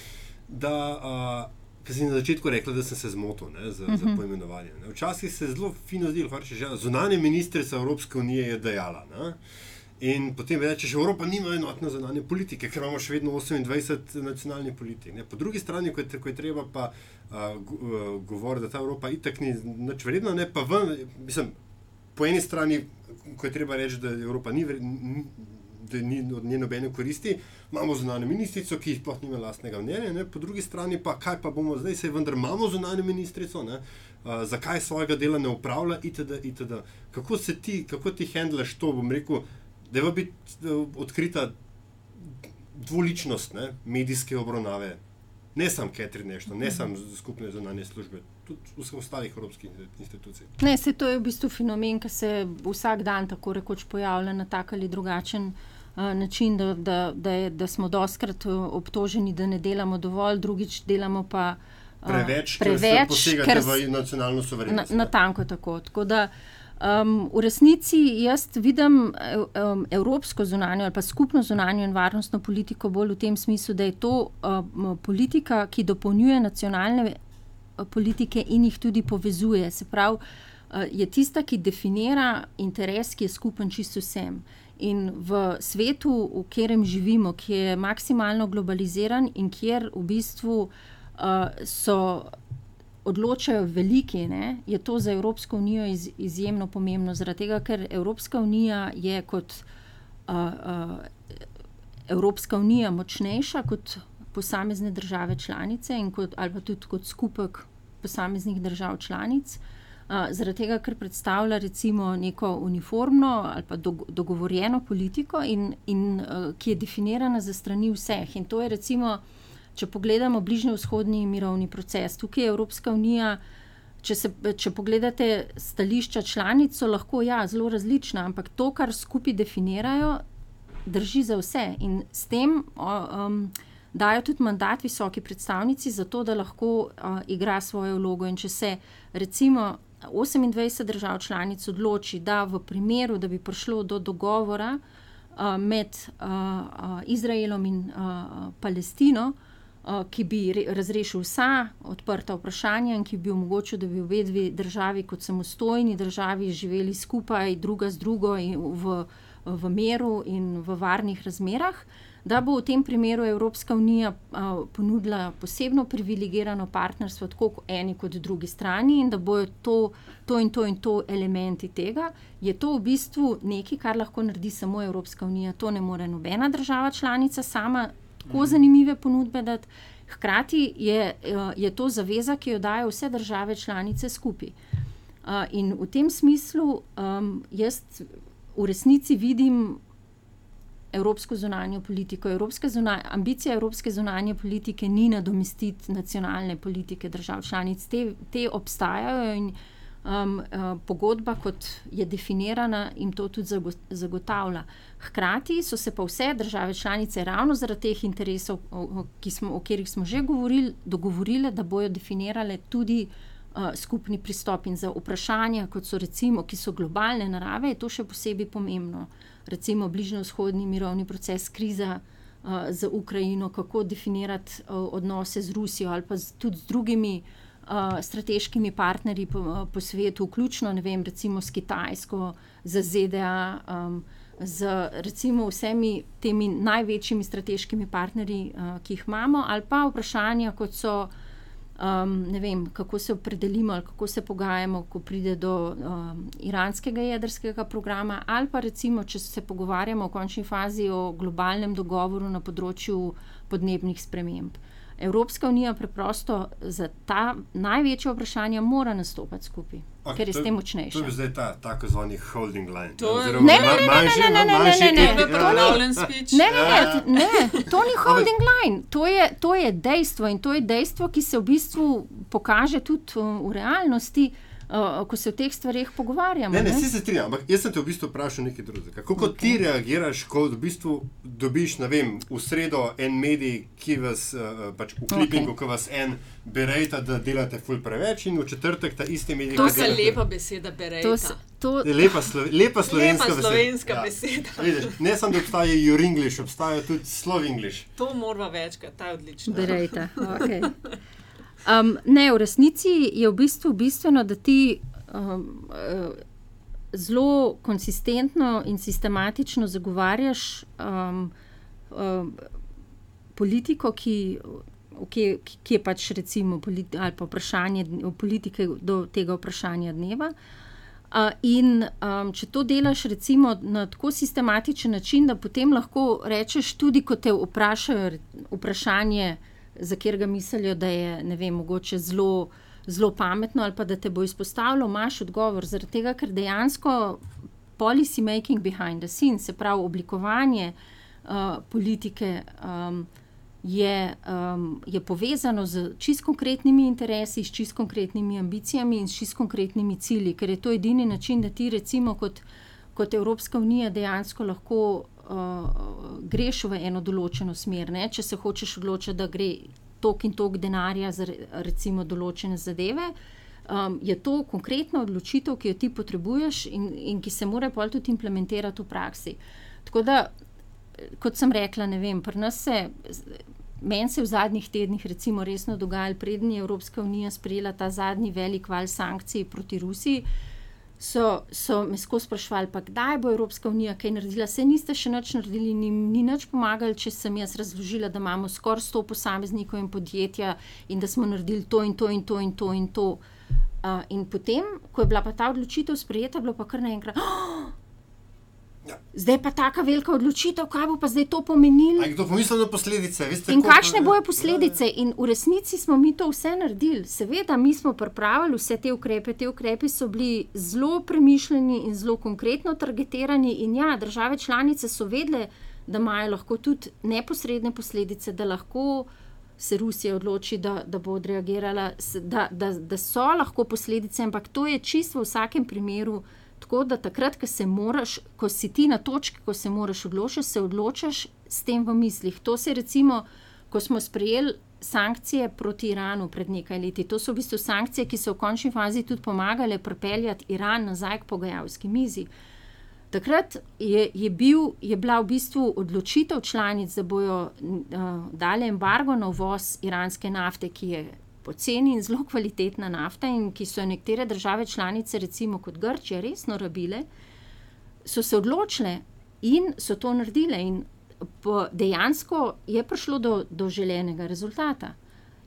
da. Uh, Ker si na začetku rekel, da sem se zmotil ne, za, uh -huh. za mhm. poimenovanje. Ne. Včasih se je zelo fino zdelo, da je zunanja ministrica Evropske unije dejala. Ne. In potem reče, da Evropa nima enotne zunanje politike, ker imamo še vedno 28 nacionalnih politik. Ne. Po drugi strani, ko je, ko je treba pa uh, govoriti, da ta Evropa itak ni nič vredna, ne pa ven. Mislim, po eni strani, ko je treba reči, da Evropa ni vredna da ni od nje nobene koristi. Imamo zunanjo ministrico, ki sploh nima lastnega mnenja, po drugi strani pa kaj pa bomo zdaj, se vendar imamo zunanjo ministrico, ne? Uh, zakaj svojega dela ne upravlja, itd. itd. Kako se ti, kako ti handlaš to, bom rekel, da je biti odkrita dvoličnost ne? medijske obravnave. Ne samo nešto, ne samo skupne zunanje službe, tudi vseh ostalih evropskih institucij. Ne, se to je v bistvu fenomen, ki se vsak dan tako rekoč pojavlja na tak ali drugačen način način, da, da, da, je, da smo doskrat obtoženi, da ne delamo dovolj, drugič delamo pa preveč, preveč ker v nacionalno suverenost. Na, na tanko tako. tako da, Um, v resnici jaz vidim um, evropsko zunanjo ali pa skupno zunanjo in varnostno politiko bolj v tem smislu, da je to um, politika, ki dopolnjuje nacionalne politike in jih tudi povezuje. Se pravi, uh, je tista, ki definira interes, ki je skupen čisto vsem. In v svetu, v katerem živimo, ki je maksimalno globaliziran in kjer v bistvu uh, so odločajo veliki, ne, je to za Evropsko unijo iz, izjemno pomembno. Zaradi tega, ker Evropska unija je kot uh, uh, Evropska unija močnejša kot posamezne države članice in kot, ali pa tudi kot skupek posameznih držav članic. Uh, zaradi tega, ker predstavlja recimo neko uniformno ali pa dogovorjeno politiko, in, in, uh, ki je definirana za strani vseh. In to je recimo, če pogledamo bližnji vzhodni mirovni proces. Tukaj je Evropska unija. Če, se, če pogledate stališča članic, so lahko ja, zelo različna, ampak to, kar skupaj definirajo, drži za vse. In s tem um, dajo tudi mandat visoki predstavnici, zato da lahko uh, igra svojo vlogo. In če se recimo 28 držav članic odloči, da v primeru, da bi prišlo do dogovora uh, med uh, uh, Izraelom in uh, Palestino, uh, ki bi re, razrešil vsa odprta vprašanja in ki bi omogočil, da bi obe dve državi kot samostojni državi živeli skupaj, druga z drugo in v, v miru in v varnih razmerah. Da bo v tem primeru Evropska unija a, ponudila posebno privilegirano partnerstvo, tako eni kot drugi strani, in da bojo to, to in to in to elementi tega, je to v bistvu nekaj, kar lahko naredi samo Evropska unija. To ne more nobena država članica sama tako zanimive ponudbe dati. Hkrati je, je to zaveza, ki jo dajo vse države članice skupaj. Uh, in v tem smislu um, jaz v resnici vidim evropsko zunanjo politiko. Evropska zunanja, ambicija evropske zunanje politike ni nadomestiti nacionalne politike držav članic. Te, te obstajajo in um, uh, pogodba, kot je definirana, jim to tudi zagotavlja. Hkrati so se pa vse države članice ravno zaradi teh interesov, o, smo, o katerih smo že govorili, dogovorile, da bojo definirale tudi. Uh, skupni pristop in za vprašanja, kot so recimo, ki so globalne narave, je to še posebej pomembno. Recimo bližnjo-vzhodni mirovni proces, kriza uh, za Ukrajino, kako definirati uh, odnose z Rusijo ali pa z, tudi z drugimi uh, strateškimi partnerji po, po svetu, vključno vem, recimo s Kitajsko, z ZDA. Um, Z recimo vsemi temi največjimi strateškimi partnerji, uh, ki jih imamo, ali pa vprašanja, kot so Um, ne vem, kako se opredelimo ali kako se pogajamo, ko pride do um, iranskega jedrskega programa, ali pa recimo, če se pogovarjamo v končni fazi o globalnem dogovoru na področju podnebnih sprememb. Evropska unija preprosto za ta največja vprašanja mora nastopati skupaj, Ok, ker je to- s tem To močnejša. je zdaj ta tako zvani holding line. To je- Ne, ne, ma- ne, ne, manjši- ne, ne, ne, manjši ne, ne, To je ja, speech. Ne, ne, Ja. ne, ne, to ni holding line, to je, to je dejstvo in to je dejstvo, ki se v bistvu pokaže tudi uh, v realnosti, uh, ko se o teh stvarih pogovarjamo. Ne, ne, ne. vsi se strinjam, ampak jaz sem te v bistvu vprašal nekaj drugega. Kako okay. ti reagiraš, ko v bistvu dobiš, ne vem, v sredo en medij, ki vas uh, pač v klipingu, okay. ki vas en berejta, da delate ful preveč, in v četrtek ta isti medij. To je lepa beseda, berej. To, to, Lepa, slo, lepa slovenska Lepa beseda. slovenska Ja. beseda. Vidiš, ne samo, da obstaja Juringliš, obstaja tudi Slovengliš. To moramo večkrat, ta je odlična. berejte. Okay. Um, ne, v resnici je v bistvu bistveno, da ti um, uh, zelo konsistentno in sistematično zagovarjaš um, um, politiko, ki, ki, ki je pač recimo politi ali pa vprašanje politike do tega vprašanja dneva. Uh, in um, če to delaš recimo na tako sistematičen način, da potem lahko rečeš tudi, ko te vprašajo vprašanje, za katerega mislijo, da je ne vem, mogoče zelo, zelo pametno ali pa da te bo izpostavilo, imaš odgovor. Zaradi tega, ker dejansko policy making behind the scenes, se pravi oblikovanje uh, politike. Um, je, um, je povezano z čist konkretnimi interesi, s čist konkretnimi ambicijami in s čist konkretnimi cilji, ker je to edini način, da ti, recimo, kot, kot Evropska unija, dejansko lahko uh, greš v eno določeno smer. Ne? Če se hočeš odločiti, da gre tok in tok denarja za re- recimo določene zadeve. Um, je to konkretna odločitev, ki jo ti potrebuješ in, in ki se mora pol tudi implementirati v praksi. Tako da kot sem rekla, ne vem, pri nas se. Meni se je v zadnjih tednih recimo resno dogajalo, preden je Evropska unija sprejela ta zadnji velik val sankcij proti Rusiji, so, so me skozi sprašvali, pa kdaj bo Evropska unija kaj naredila. Se niste še nič naredili, ni, ni nič pomagali, če sem jaz razložila, da imamo skoraj 100 posameznikov in podjetja in da smo naredili to in to in to in to. In, to. Uh, in potem, ko je bila pa ta odločitev sprejeta, je bilo pa kar naenkrat. Oh, Ja. Zdaj pa taka velika odločitev, kaj bo pa zdaj to pomenilo? Kdo pomisli na posledice? Veste, In kakšne bojo posledice? In v resnici smo mi to vse naredili. Seveda, mi smo pripravili vse te ukrepe. Te ukrepi so bili zelo premišljeni in zelo konkretno targetirani. In ja, države članice so vedele, da imajo lahko tudi neposredne posledice, da lahko se Rusija odloči, da, da bo odreagirala, da, da, da so lahko posledice, ampak to je čisto v vsakem primeru. Tako da takrat, ko moraš, ko si ti na točki, ko se moraš odločiti, se odločaš s tem v mislih. To se je recimo, ko smo sprejeli sankcije proti Iranu pred nekaj leti. To so v bistvu sankcije, ki so v končni fazi tudi pomagale pripeljati Iran nazaj k pogajalski mizi. Takrat je, je, bil, je bila v bistvu odločitev članic, da bodo uh, dali embargo na uvoz iranske nafte, ki je poceni in zelo kvalitetna nafta, in ki so jo nekatere države članice, recimo kot Grčija, resno rabile, so se odločile in so to naredile. In dejansko je prišlo do, do želenega rezultata.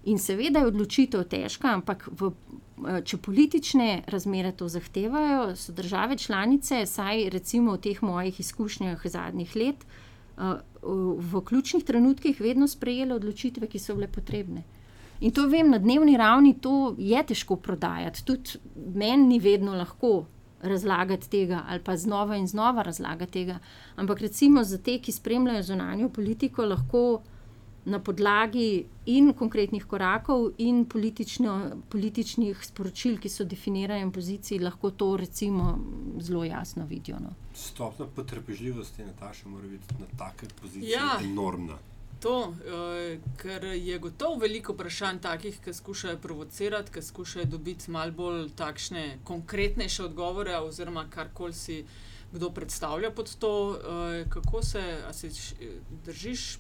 In seveda je odločitev težka, ampak v, če politične razmere to zahtevajo, so države članice, saj recimo v teh mojih izkušnjah zadnjih let, v, ključnih trenutkih vedno sprejele odločitve, ki so bile potrebne. In to vem, na dnevni ravni to je težko prodajati. Tudi meni ni vedno lahko razlagati tega ali pa znova in znova razlagati tega. Ampak recimo za te, ki spremljajo zunanjo politiko, lahko na podlagi in konkretnih korakov in političnih sporočil, ki so definirane v poziciji, lahko to recimo zelo jasno vidijo. No. Stopna potrpežljivosti Nataša mora biti na take poziciji Ja. enormna. To, eh, ker je gotovo veliko vprašanj takih, ki skušajo provocirati, ki skušajo dobiti malo bolj takšne konkretnejše odgovore, oziroma karkoli si kdo predstavlja pod to. Eh, kako se, se š- držiš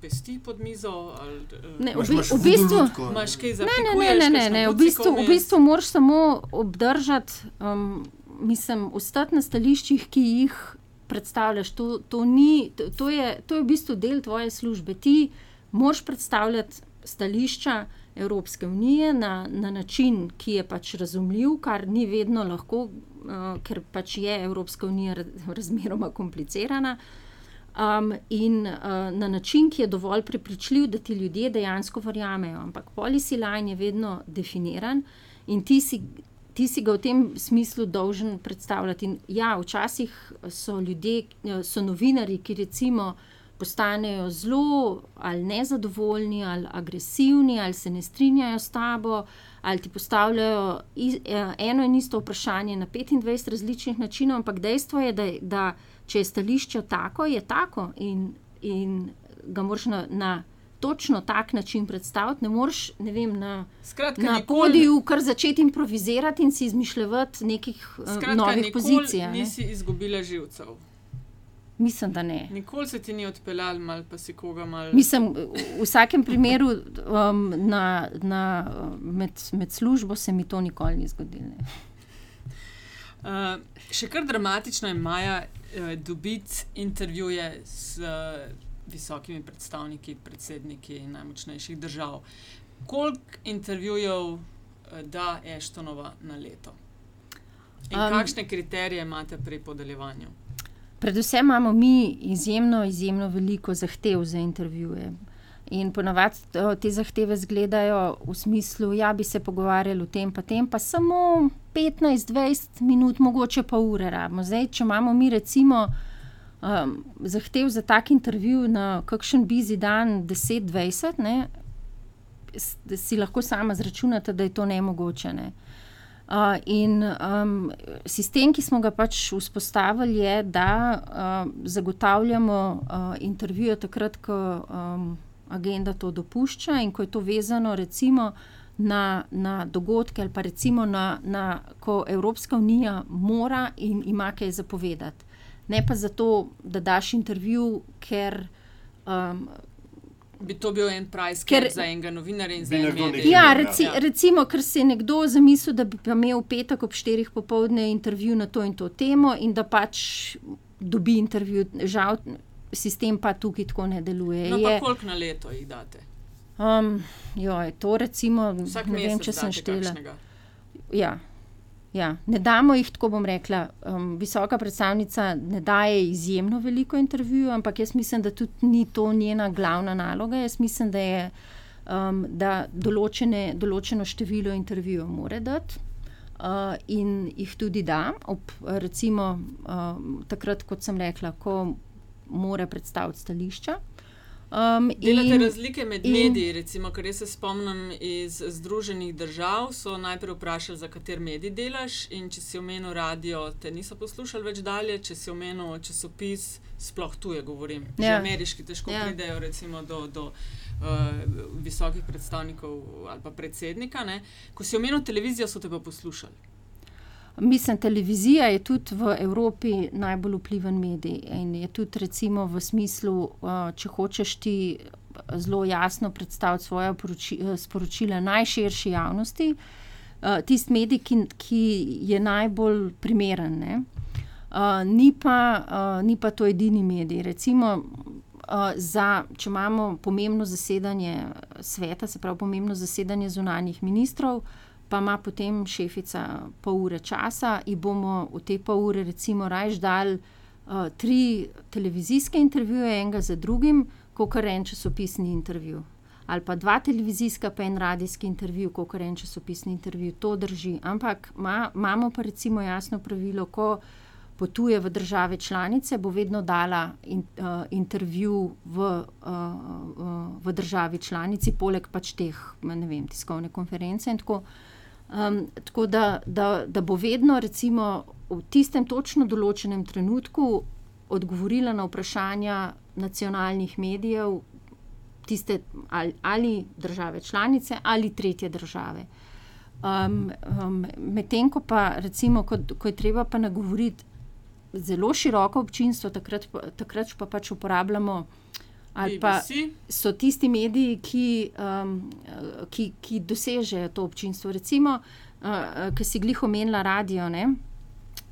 pesti pod mizo? Ali, eh, Ne, v, v bistvu. Imaš kaj za Ne, ne, ne, ne, ne. V, bistvu, v bistvu moraš samo obdržati, um, mislim, ostati na stališčih, ki jih predstavljaš. To, to, ni, to, to, je, to je v bistvu del tvoje službe. Ti moraš predstavljati stališča, Evropske unije na, na način, ki je pač razumljiv, kar ni vedno lahko, uh, ker pač je Evropska unija razmeroma komplicirana. Um, in uh, na način, ki je dovolj prepričljiv, da ti ljudje dejansko verjamejo. Ampak policy line je vedno definiran in ti si, ti si ga v tem smislu dolžen predstavljati. In ja, včasih so ljudje, so novinari, ki recimo postanejo zelo ali nezadovoljni, ali agresivni, ali se ne strinjajo s tabo, ali ti postavljajo e, eno in isto vprašanje na 25 različnih načinov, ampak dejstvo je, da, da če je stališče tako, je tako in, in ga moraš na. na Točno tak način predstaviti, ne moreš ne vem, na, na podiju kar začeti improvizirati in si izmišljati nekih Skratka, novih pozicij. Nisi izgubila živcev. Mislim, da ne. Nikoli se ti ni odpeljal, mal pa si koga mal. Mislim, v vsakem primeru um, na, na, med, med službo se mi to nikoli ni zgodilo. Uh, še kar dramatično je Maja uh, dobiti intervjuje s uh, visokimi predstavniki, predsedniki najmočnejših držav. Koliko intervjujev uh, da Eštonova na leto? In um, kakšne kriterije imate pri podeljevanju? Predvsem imamo mi izjemno, izjemno veliko zahtev za intervjuje. In ponavadi te zahteve izgledajo v smislu, da ja, bi se pogovarjali o tem, pa tem, pa samo 15-20 minut, mogoče pa ure rabimo. Zdaj, če imamo mi recimo um, zahtev za tak intervju na kakšen bizi dan 10-20, si lahko sama zračunate, da je to nemogoče. Ne? Uh, in um, sistem, ki smo ga pač vzpostavili, je, da uh, zagotavljamo uh, intervjuje takrat, ko um, agenda to dopušča in ko je to vezano recimo na, na dogodke ali pa recimo na, na ko Evropska unija mora in ima kaj zapovedati. Ne pa zato, da daš intervju, ker. Um, bi to bil en price ker, za enega novinarja in za enega medija. Ja, reci, ja, recimo, ker si je nekdo zamislil, da bi imel v petek ob štirih popovdne intervju na to in to temo in da pač dobi intervju. Žal, sistem pa tukaj tako ne deluje. No, pa koliko na leto jih date? Um, jo, to recimo, ne vem, če sem štela. Ja. Ja, ne damo jih, tako bom rekla. Um, visoka predstavnica ne daje izjemno veliko intervjujev, ampak jaz mislim, da tudi ni to njena glavna naloga. Jaz mislim, da je um, da določene, določeno število intervjujev mora dati. Uh, in jih tudi da, ob, recimo, uh, takrat, kot sem rekla, ko mora predstaviti stališča. Um, Delate in, razlike med in, mediji, recimo, kar se spomnim iz Združenih držav. So najprej vprašali, za kater medij delaš, in če si omenil radio, te niso poslušali več dalje, če si omenil časopis, sploh tuje govorim. Ja. Že ameriški težko ja. pridejo recimo, do. do uh, Visokih predstavnikov ali pa predsednika. Ne? Ko si omenil televizijo, so te pa poslušali. Mislim, televizija je tudi v Evropi najbolj vpliven medij in je tudi recimo v smislu, uh, če hočeš ti zelo jasno predstaviti svoje sporočila najširši javnosti, tisti medij, ki, ki je najbolj primeren. Uh, ni, pa, ni pa to edini medij. Recimo, za, če imamo pomembno zasedanje sveta, se pravi pomembno zasedanje zunanjih ministrov, pa ima potem šefica pol ure časa in bomo v te pol ure, recimo, raje dali uh, tri televizijske intervjuje, enega za drugim, kot en časopisni intervju. Ali pa dva televizijska, pa en radijski intervju, kot en časopisni intervju. To drži. Ampak ma, imamo pa recimo jasno pravilo, ko potuje v države članice, bo vedno dala in, uh, intervju v, uh, uh, v državi članici, poleg pač teh, ne vem, tiskovne konference in tako naprej. Um, tako da, da, da bo vedno, recimo, v tistem točno določenem trenutku odgovorila na vprašanja nacionalnih medijev, tiste ali, ali države članice ali tretje države. Um, um, Medtem ko pa, recimo, ko, ko je treba pa nagovoriti zelo široko občinstvo, takrat, takrat pa pač uporabljamo ali pa so tisti mediji, ki, um, ki, ki dosežejo to občinstvo. Recimo, uh, ki si glih omenila radio. Ne?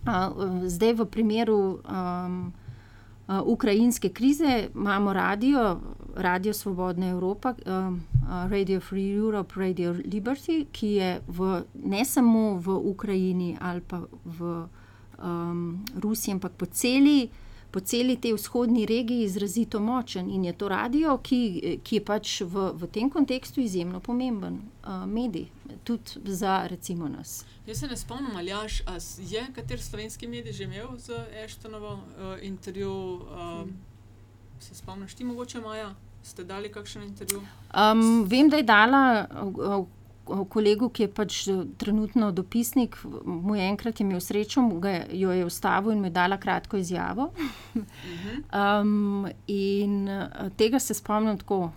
Uh, zdaj, v primeru um, ukrajinske krize, imamo radio, Radio Svobodna Evropa, um, Radio Free Europe, Radio Liberty, ki je v, ne samo v Ukrajini ali pa v um, Rusiji, ampak po celi po celi tej vzhodni regiji izrazito močen in je to radio, ki, ki je pač v, v tem kontekstu izjemno pomemben uh, medij, tudi za recimo nas. Jaz se ne spomnim, ali jaš, je kater slovenski medij že imel z Eštonovo uh, intervju. Uh, hmm. Se spomniš, ti mogoče Maja, ste dali kakšen intervju? Um, vem, da je dala. Uh, kolegu, ki je pač eh, trenutno dopisnik, mu je enkrat imel srečo, ga jo je ustavil in mi dala kratko izjavo. um, in eh, tega se spomnim tako.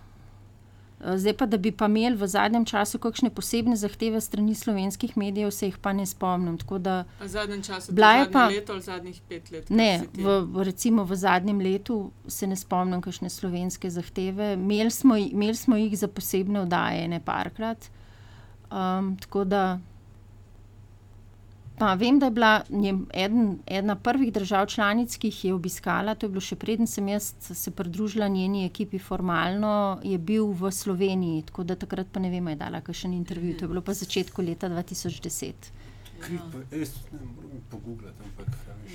Eh, zdaj pa, da bi pa imeli v zadnjem času kakšne posebne zahteve strani slovenskih medijev, se jih pa ne spomnim. Da, v zadnjem času, v pa, letu ali zadnjih pet let? Ne, v, recimo v zadnjem letu se ne spomnim kakšne slovenske zahteve. Imeli smo, imel smo jih za posebne oddaje, ne parkrat. Um, tako da. Pa vem, da je bila eden, ena prvih držav članic, ki jih je obiskala, to je bilo še preden sem jaz se pridružila njeni ekipi formalno, je bil v Sloveniji. Tako da takrat pa ne vem, je dala kakšen intervju. To je bilo pa začetku leta 2010.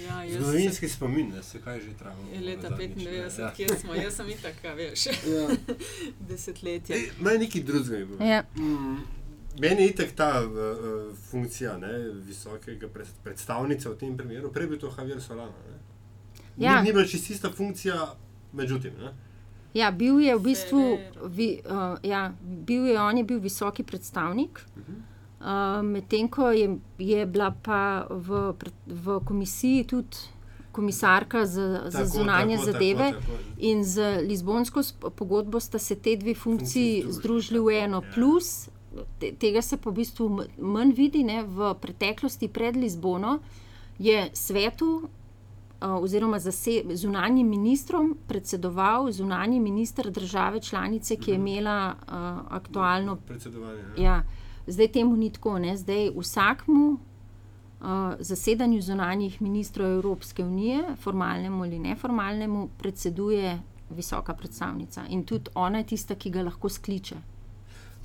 Ja, Zgodovinski se... spomin, da se kaj že traja. Je leta 95, ja. kje smo, jaz sem itak, veš. Ja. Desetletje. Naj neki drugi. Ja. Mm. Meni je tako ta uh, funkcija ne, visokega predstavnika v tem primeru, prej bi to Javier Solana. Ja. Ni, ni bila čisto ista funkcija, međutim. Ne. Ja, bil je v bistvu, vi, uh, ja, bil je, on je bil visoki predstavnik, uh -huh. uh, medtem ko je, je bila pa v, v komisiji tudi komisarka za, za tako, zunanje tako, zadeve tako, tako. in z Lizbonsko pogodbo sta se te dve funkciji združili v eno. Ja. Plus, te, tega se pa v bistvu manj vidi. Ne, v preteklosti pred Lizbono je svetu. Oziroma, zunanjim ministrom predsedoval zunanji minister države članice, ki je mhm. imela uh, aktualno predsedovanje. Ja. Ja, zdaj temu ni tako. Ne? Zdaj vsakmu uh, zasedanju zunanjih ministrov Evropske unije, formalnemu ali neformalnemu, predseduje visoka predstavnica in tudi ona je tista, ki ga lahko skliče.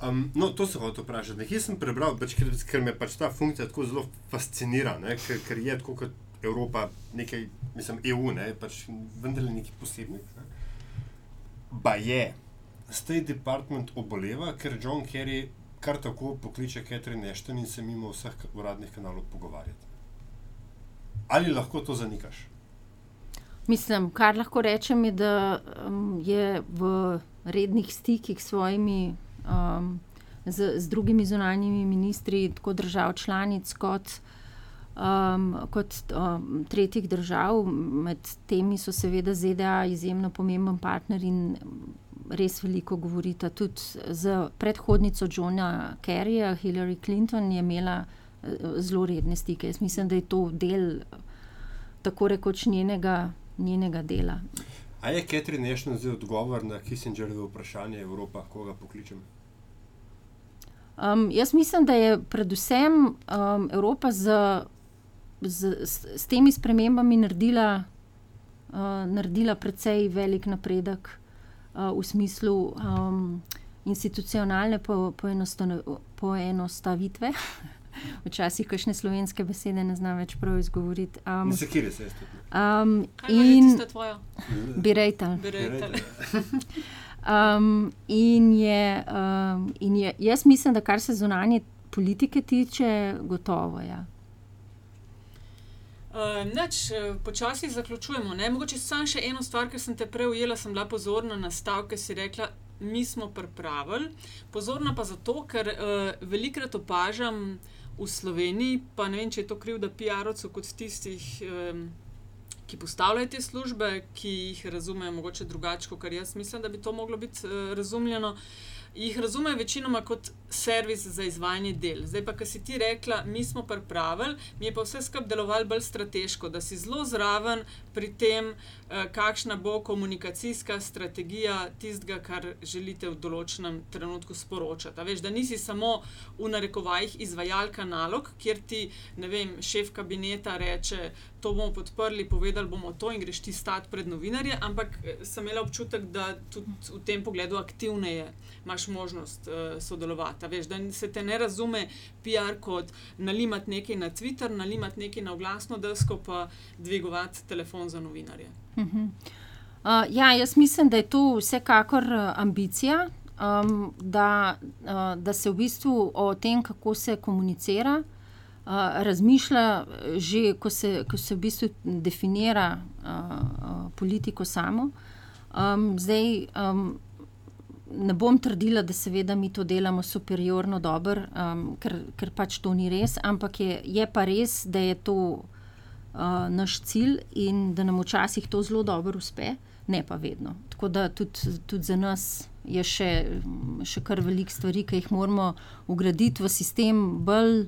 Um, no, to se hoče vprašati. Nekje sem prebral, pač, ker, ker me pač ta funkcija tako zelo fascinira, ne, ker, ker je tako kot Evropa, nekaj, mislim, EU, ne, pač vendar nekaj posebnega. Ne. Ba je, State Department oboleva, ker John Kerry kar tako pokliče Catherine Ashton in se mimo vseh uradnih kanalov pogovarjati. Ali lahko to zanikaš? Mislim, kar lahko rečem, je, da um, je v rednih stikih s svojimi um, z, z drugimi zunanjimi ministri, tako držav članic, kot, um, kot um, tretjih držav. Med temi so seveda ZDA izjemno pomemben partner in res veliko govorita. Tudi z predhodnico Johna Kerryja, Hillary Clinton, je imela uh, zelo redne stike. Jaz mislim, da je to del tako rekoč njenega, njenega dela. A je Catherine Ashton zdaj odgovor na Kissingerjevo vprašanje Evropa, koga pokličem? Um, jaz mislim, da je predvsem um, Evropa z, z, s, s temi spremembami naredila, uh, naredila precej velik napredek uh, v smislu um, institucionalne po, poenostavitve. Včasih kakšne slovenske besede ne znam več prav izgovoriti. Um, se kje res je? Um, in bi rejtal. Um, in, je, um, in je, jaz mislim, da kar se zunanje politike tiče, gotovo je. Ja. Uh, neč, počasi zaključujemo. Ne? Mogoče samo še eno stvar, ki sem te prej ujela, sem bila pozorna na stav, ki si rekla, mi smo pripravili. Pozorna pa zato, ker uh, velikrat opažam v Sloveniji, pa ne vem, če je to krivda PR-ovcev kot tistih. Um, ki postavljajo te službe, ki jih razumejo mogoče drugače, kot jaz mislim, da bi to moglo biti uh, razumljeno. jih razumejo večinoma kot servis za izvajanje del. Zdaj pa, kar si ti rekla, mi smo pripravili, mi je pa vse skupaj delovalo bolj strateško, da si zelo zraven pri tem, eh, kakšna bo komunikacijska strategija tistega, kar želite v določenem trenutku sporočati. Veš, da nisi samo v narekovajih izvajalka nalog, kjer ti vem, šef kabineta reče, to bomo podprli, povedali bomo to in greš ti stati pred novinarje, ampak eh, sem imela občutek, da tudi v tem pogledu aktivneje imaš možnost uh, sodelovati. Veš, da se te ne razume PR kot nalimati nekaj na Twitter, nalimati nekaj na oglasno desko, pa dvigovati telefon za novinarje. Uh -huh. uh, ja, jaz mislim, da je to vsekakor uh, ambicija. Um, da, uh, da se v bistvu o tem, kako se komunicira, uh, razmišlja, že ko se, ko se v bistvu definira uh, uh, politiko samo. Um, zdaj, um, ne bom trdila, da seveda mi to delamo superiorno dobro, um, ker, ker pač to ni res, ampak je, je pa res, da je to uh, naš cilj in da nam včasih to zelo dobro uspe, ne pa vedno. Tako da tudi, tudi za nas je še, še kar veliko stvari, ki jih moramo ugraditi v sistem bolj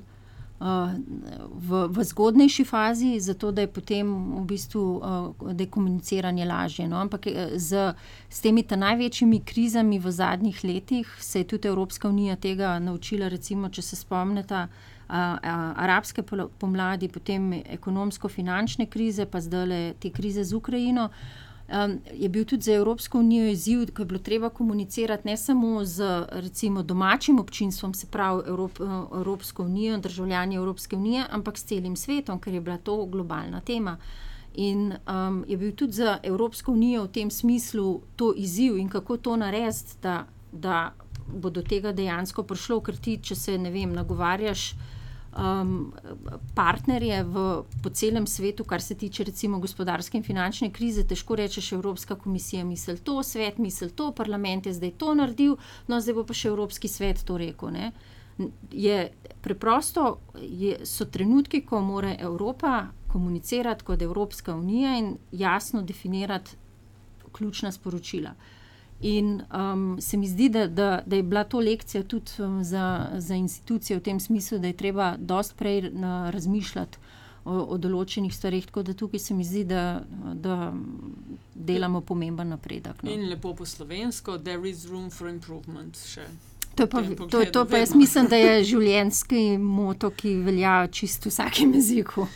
v, v zgodnejši fazi, zato da je potem v bistvu uh, komuniciranje lažje. No? Ampak eh, z, z temi največjimi krizami v zadnjih letih se je tudi Evropska unija tega naučila. Recimo, če se spomnite, uh, uh, arabske pomladi, potem ekonomsko-finančne krize, pa zdaj te krize z Ukrajino. Uh, um, je bil tudi za Evropsko unijo izziv, ko je bilo treba komunicirati ne samo z recimo, domačim občinstvom, se pravi Evrop, Evropsko unijo, državljani Evropske unije, ampak s celim svetom, ker je bila to globalna tema. In um, je bil tudi za Evropsko unijo v tem smislu to izziv in kako to narediti, da, da bo do tega dejansko prišlo, ker ti, če se ne vem, nagovarjaš um, partnerje v, po celem svetu, kar se tiče recimo gospodarske in finančne krize, težko rečeš, Evropska komisija misli to, svet misli to, parlament je zdaj to naredil, no zdaj bo pa še Evropski svet to rekel. Ne? Je preprosto, je, so trenutki, ko mora Evropa komunicirati kot Evropska unija in jasno definirati ključna sporočila. In um, se mi zdi, da, da, da je bila to lekcija tudi um, za, za institucije v tem smislu, da je treba dosti prej na, razmišljati o, o določenih stvarih. Tako da tukaj se mi zdi, da, da delamo pomemben napredek. No. In lepo po slovensko, there is room for improvement. Še. To, pa, to, to pa jaz mislim, da je življenjski moto, ki velja čisto v vsakem jeziku.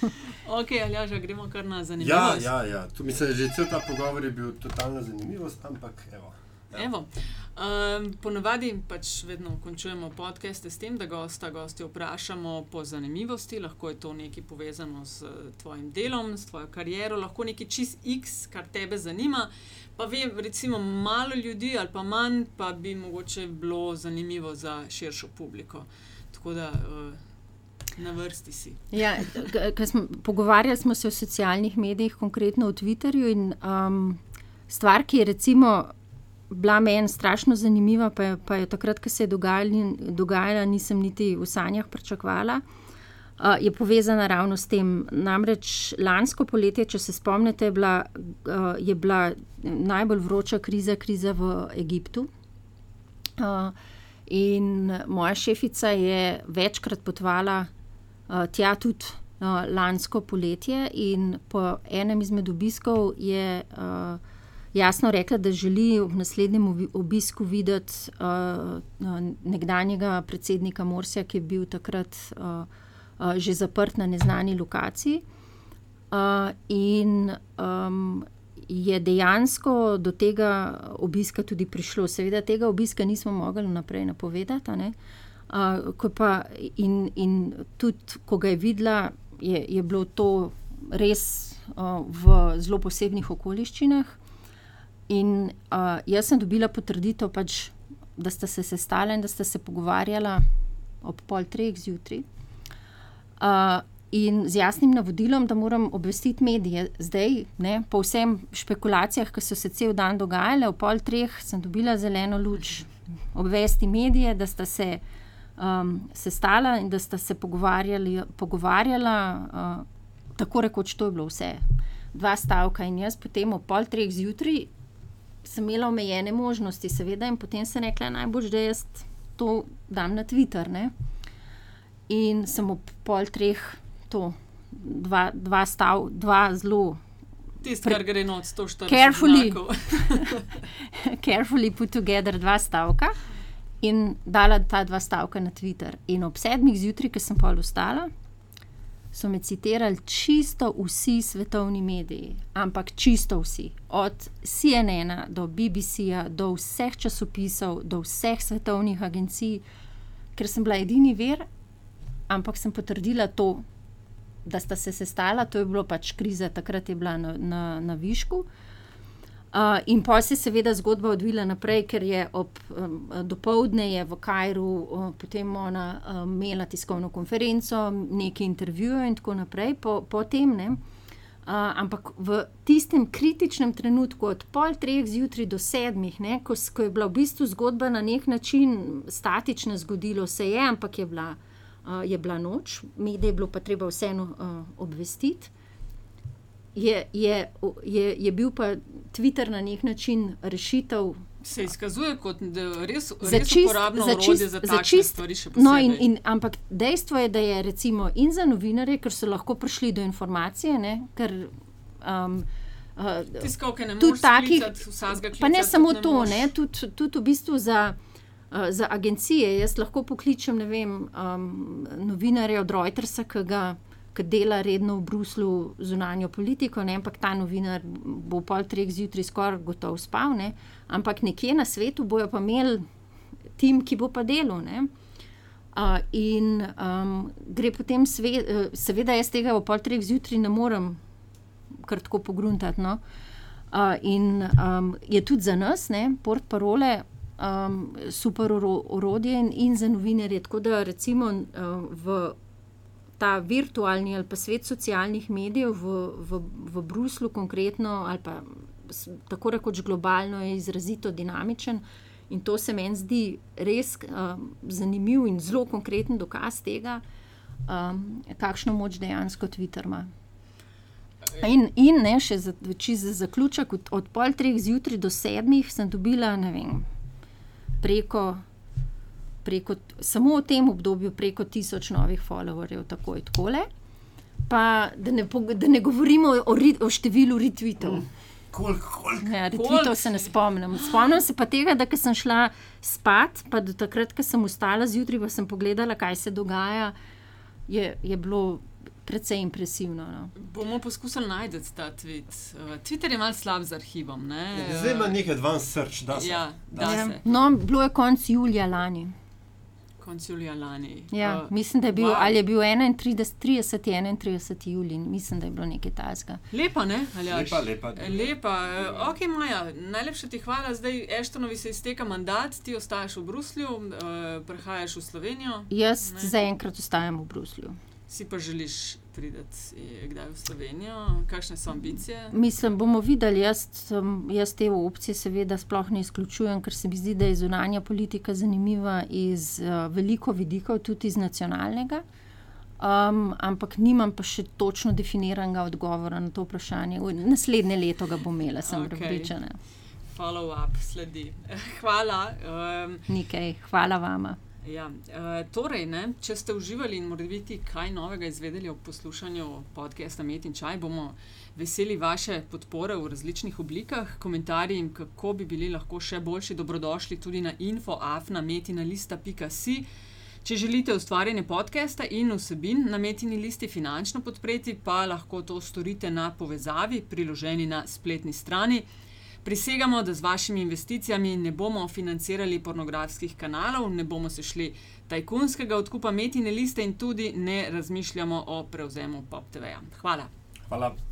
Ok, ali ja, že gremo kar na zanimivo. Ja, ja, ja. Tu mislim, da je že cel ta pogovor je bil totalna zanimivost, ampak evo. Ja. Um, ponavadi pač vedno končujemo podcaste s tem, da gosta, gosti vprašamo po zanimivosti. Lahko je to nekaj povezano s tvojim delom, s tvojo kariero, lahko nekaj čist X, kar tebe zanima. Pa vem, recimo, malo ljudi ali pa manj, pa bi mogoče bilo zanimivo za širšo publiko. Tako da. Uh, Na vrsti si. Ja, smo, pogovarjali smo se o socialnih medijih, konkretno o Twitterju. In, um, stvar, ki je recimo bila meni strašno zanimiva, pa je, pa je takrat, ko se je dogajala, dogajala, nisem niti v sanjah pričakovala. Uh, je povezana ravno s tem. Namreč lansko poletje, če se spomnite, je bila, uh, je bila najbolj vroča kriza, kriza v Egiptu. Uh, in moja šefica je večkrat potovala uh, tja tudi uh, lansko poletje, in po enem izmed obiskov je. Uh, jasno rekla, da želi v naslednjem obisku videti uh, nekdanjega predsednika Morsija, ki je bil takrat uh, uh, že zaprt na neznani lokaciji. Uh, in um, je dejansko do tega obiska tudi prišlo. Seveda, tega obiska nismo mogli naprej napovedati. Uh, pa, in, in tudi, ko ga je videla, je, je bilo to res uh, v zelo posebnih okoliščinah. In uh, jaz sem dobila potrditev, pač, da sta se sestala in da sta se pogovarjala ob pol treh zjutraj. Uh, in z jasnim navodilom, da moram obvestiti medije. Zdaj, ne, po vsem špekulacijah, ki so se cel dan dogajale, ob pol treh sem dobila zeleno luč obvesti medije, da sta se um, sestala in da sta se pogovarjala, uh, tako rekoč, to je bilo vse. Dva stavka in jaz potem ob pol treh zjutraj sem imela omejene možnosti, seveda, in potem sem rekla, najbolj, da jaz to dam na Twitter. Ne? In sem ob pol treh to, dva, dva stav, dva zelo. Tisto, kar gre od 140 Carefully. znakov. carefully put together dva stavka in dala ta dva stavka na Twitter. In ob sedmih zjutraj, ko sem pol ustala, so me citirali čisto vsi svetovni mediji, ampak čisto vsi. Od CNN-a do BBC-ja, do vseh časopisov, do vseh svetovnih agencij, ker sem bila edini ver, ampak sem potrdila to, da sta se sestala, to je bilo pač kriza, takrat je bila na, na, na višku. Uh, in pa se je seveda zgodba odvila naprej, ker je ob um, dopoledne je v Kajru uh, potem ona um, imela tiskovno konferenco, nekaj intervjujev in tako naprej, po, po tem. Ne, uh, ampak v tistem kritičnem trenutku, od pol treh zjutraj do sedmih, ne, ko, ko je bila v bistvu zgodba na nek način statična, zgodilo se je, ampak je bila, uh, je bila noč, medije je bilo pa treba vseeno uh, obvestiti je, je, je, je bil pa Twitter na nek način rešitev. Se izkazuje kot da res, Za res čist- uporabno za čist- za za čist- stvari. No, in, in, ampak dejstvo je, da je recimo in za novinarje, ker so lahko prišli do informacije, ne, ker. Um, uh, Tiskovke ne moreš takih- vsakega Pa ne klicati samo ne to, moreš. ne, tudi, tudi v bistvu za, uh, za agencije. Jaz lahko pokličem vem, um, novinarja od Reutersa, ki ga. Ki dela redno v Bruslu zunanjo politiko, ne, ampak ta novinar bo pol treh zjutraj skoraj gotovo spal, ne, ampak nekje na svetu bojo pa imeli tim, ki bo pa delal. ne. Uh, in um, gre potem, sve, uh, seveda, jaz tega ob pol treh zjutraj ne morem kar tako pogruntati. No. Uh, in um, je tudi za nas, ne, port parole, um, super oro, orodje in, in za novinarje. Tako da recimo uh, v ta virtualni ali pa svet socialnih medijev v, v, v Bruslu, konkretno ali pa tako rekoč globalno, je izrazito dinamičen. In to se meni zdi res um, zanimiv in zelo konkreten dokaz tega, um, kakšno moč dejansko Twitter ima. In, in ne, še za, za zaključek, od, od pol treh zjutraj do sedmih sem dobila, vem, preko, preko, samo v tem obdobju preko tisoč novih followerjev, tako in tako. Pa da ne, da ne govorimo o, o številu retweetov. Koliko, koliko? Ja, retweetov se ne spomnim. Spomnim se pa tega, da ko sem šla spat, pa do takrat, ko sem vstala zjutraj, pa sem pogledala, kaj se dogaja, je, je bilo precej impresivno. No. Bomo poskusili najti ta tweet. Uh, Twitter je malce slab z arhivom. Ne? Zdaj ima nekaj advanced search, da se. Ja, da Ja. se. No, bilo je konec julija lani. Konc julija lani. Ja, Uh, mislim, da je bil, wow. ali je bil 31, 30, 31 julij, mislim, da je bilo nekaj tasga. Lepa, ne? Aljaž? Lepa, lepa. Lepa. Uh, ok, Maja, najlepša ti hvala. Zdaj Eštonovi se izteka mandat, ti ostajaš v Bruslju, uh, prehajaš v Slovenijo. Jaz Ne. zaenkrat ostajam v Bruslju. Si pa želiš priti eh, kdaj v Slovenijo? Kakšne so ambicije? Mislim, bomo videli. Jaz, jaz te opcije seveda sploh ne izključujem, ker se mi zdi, da je zunanja politika zanimiva iz uh, veliko vidikov, tudi iz nacionalnega. Um, ampak nimam pa še točno definiranega odgovora na to vprašanje. V- Naslednje leto ga bom imela, sem Okej. okay. prepričana. Follow-up sledi. Hvala. Um, Nekaj, hvala vama. Ja, uh, torej, ne, če ste uživali in morda biti kaj novega izvedeli o poslušanju podcasta Met in Čaj, bomo veseli vaše podpore v različnih oblikah. Komentarji in kako bi bili lahko še boljši, dobrodošli tudi na infoafnametinalista.si. Če želite ustvarjanje podcasta in vsebin na metini listi finančno podpreti, pa lahko to storite na povezavi, priloženi na spletni strani. Prisegamo, da z vašimi investicijami ne bomo financirali pornografskih kanalov, ne bomo se šli tajkunskega odkupa metine liste in tudi ne razmišljamo o prevzemu PopTV-ja. Hvala. Hvala.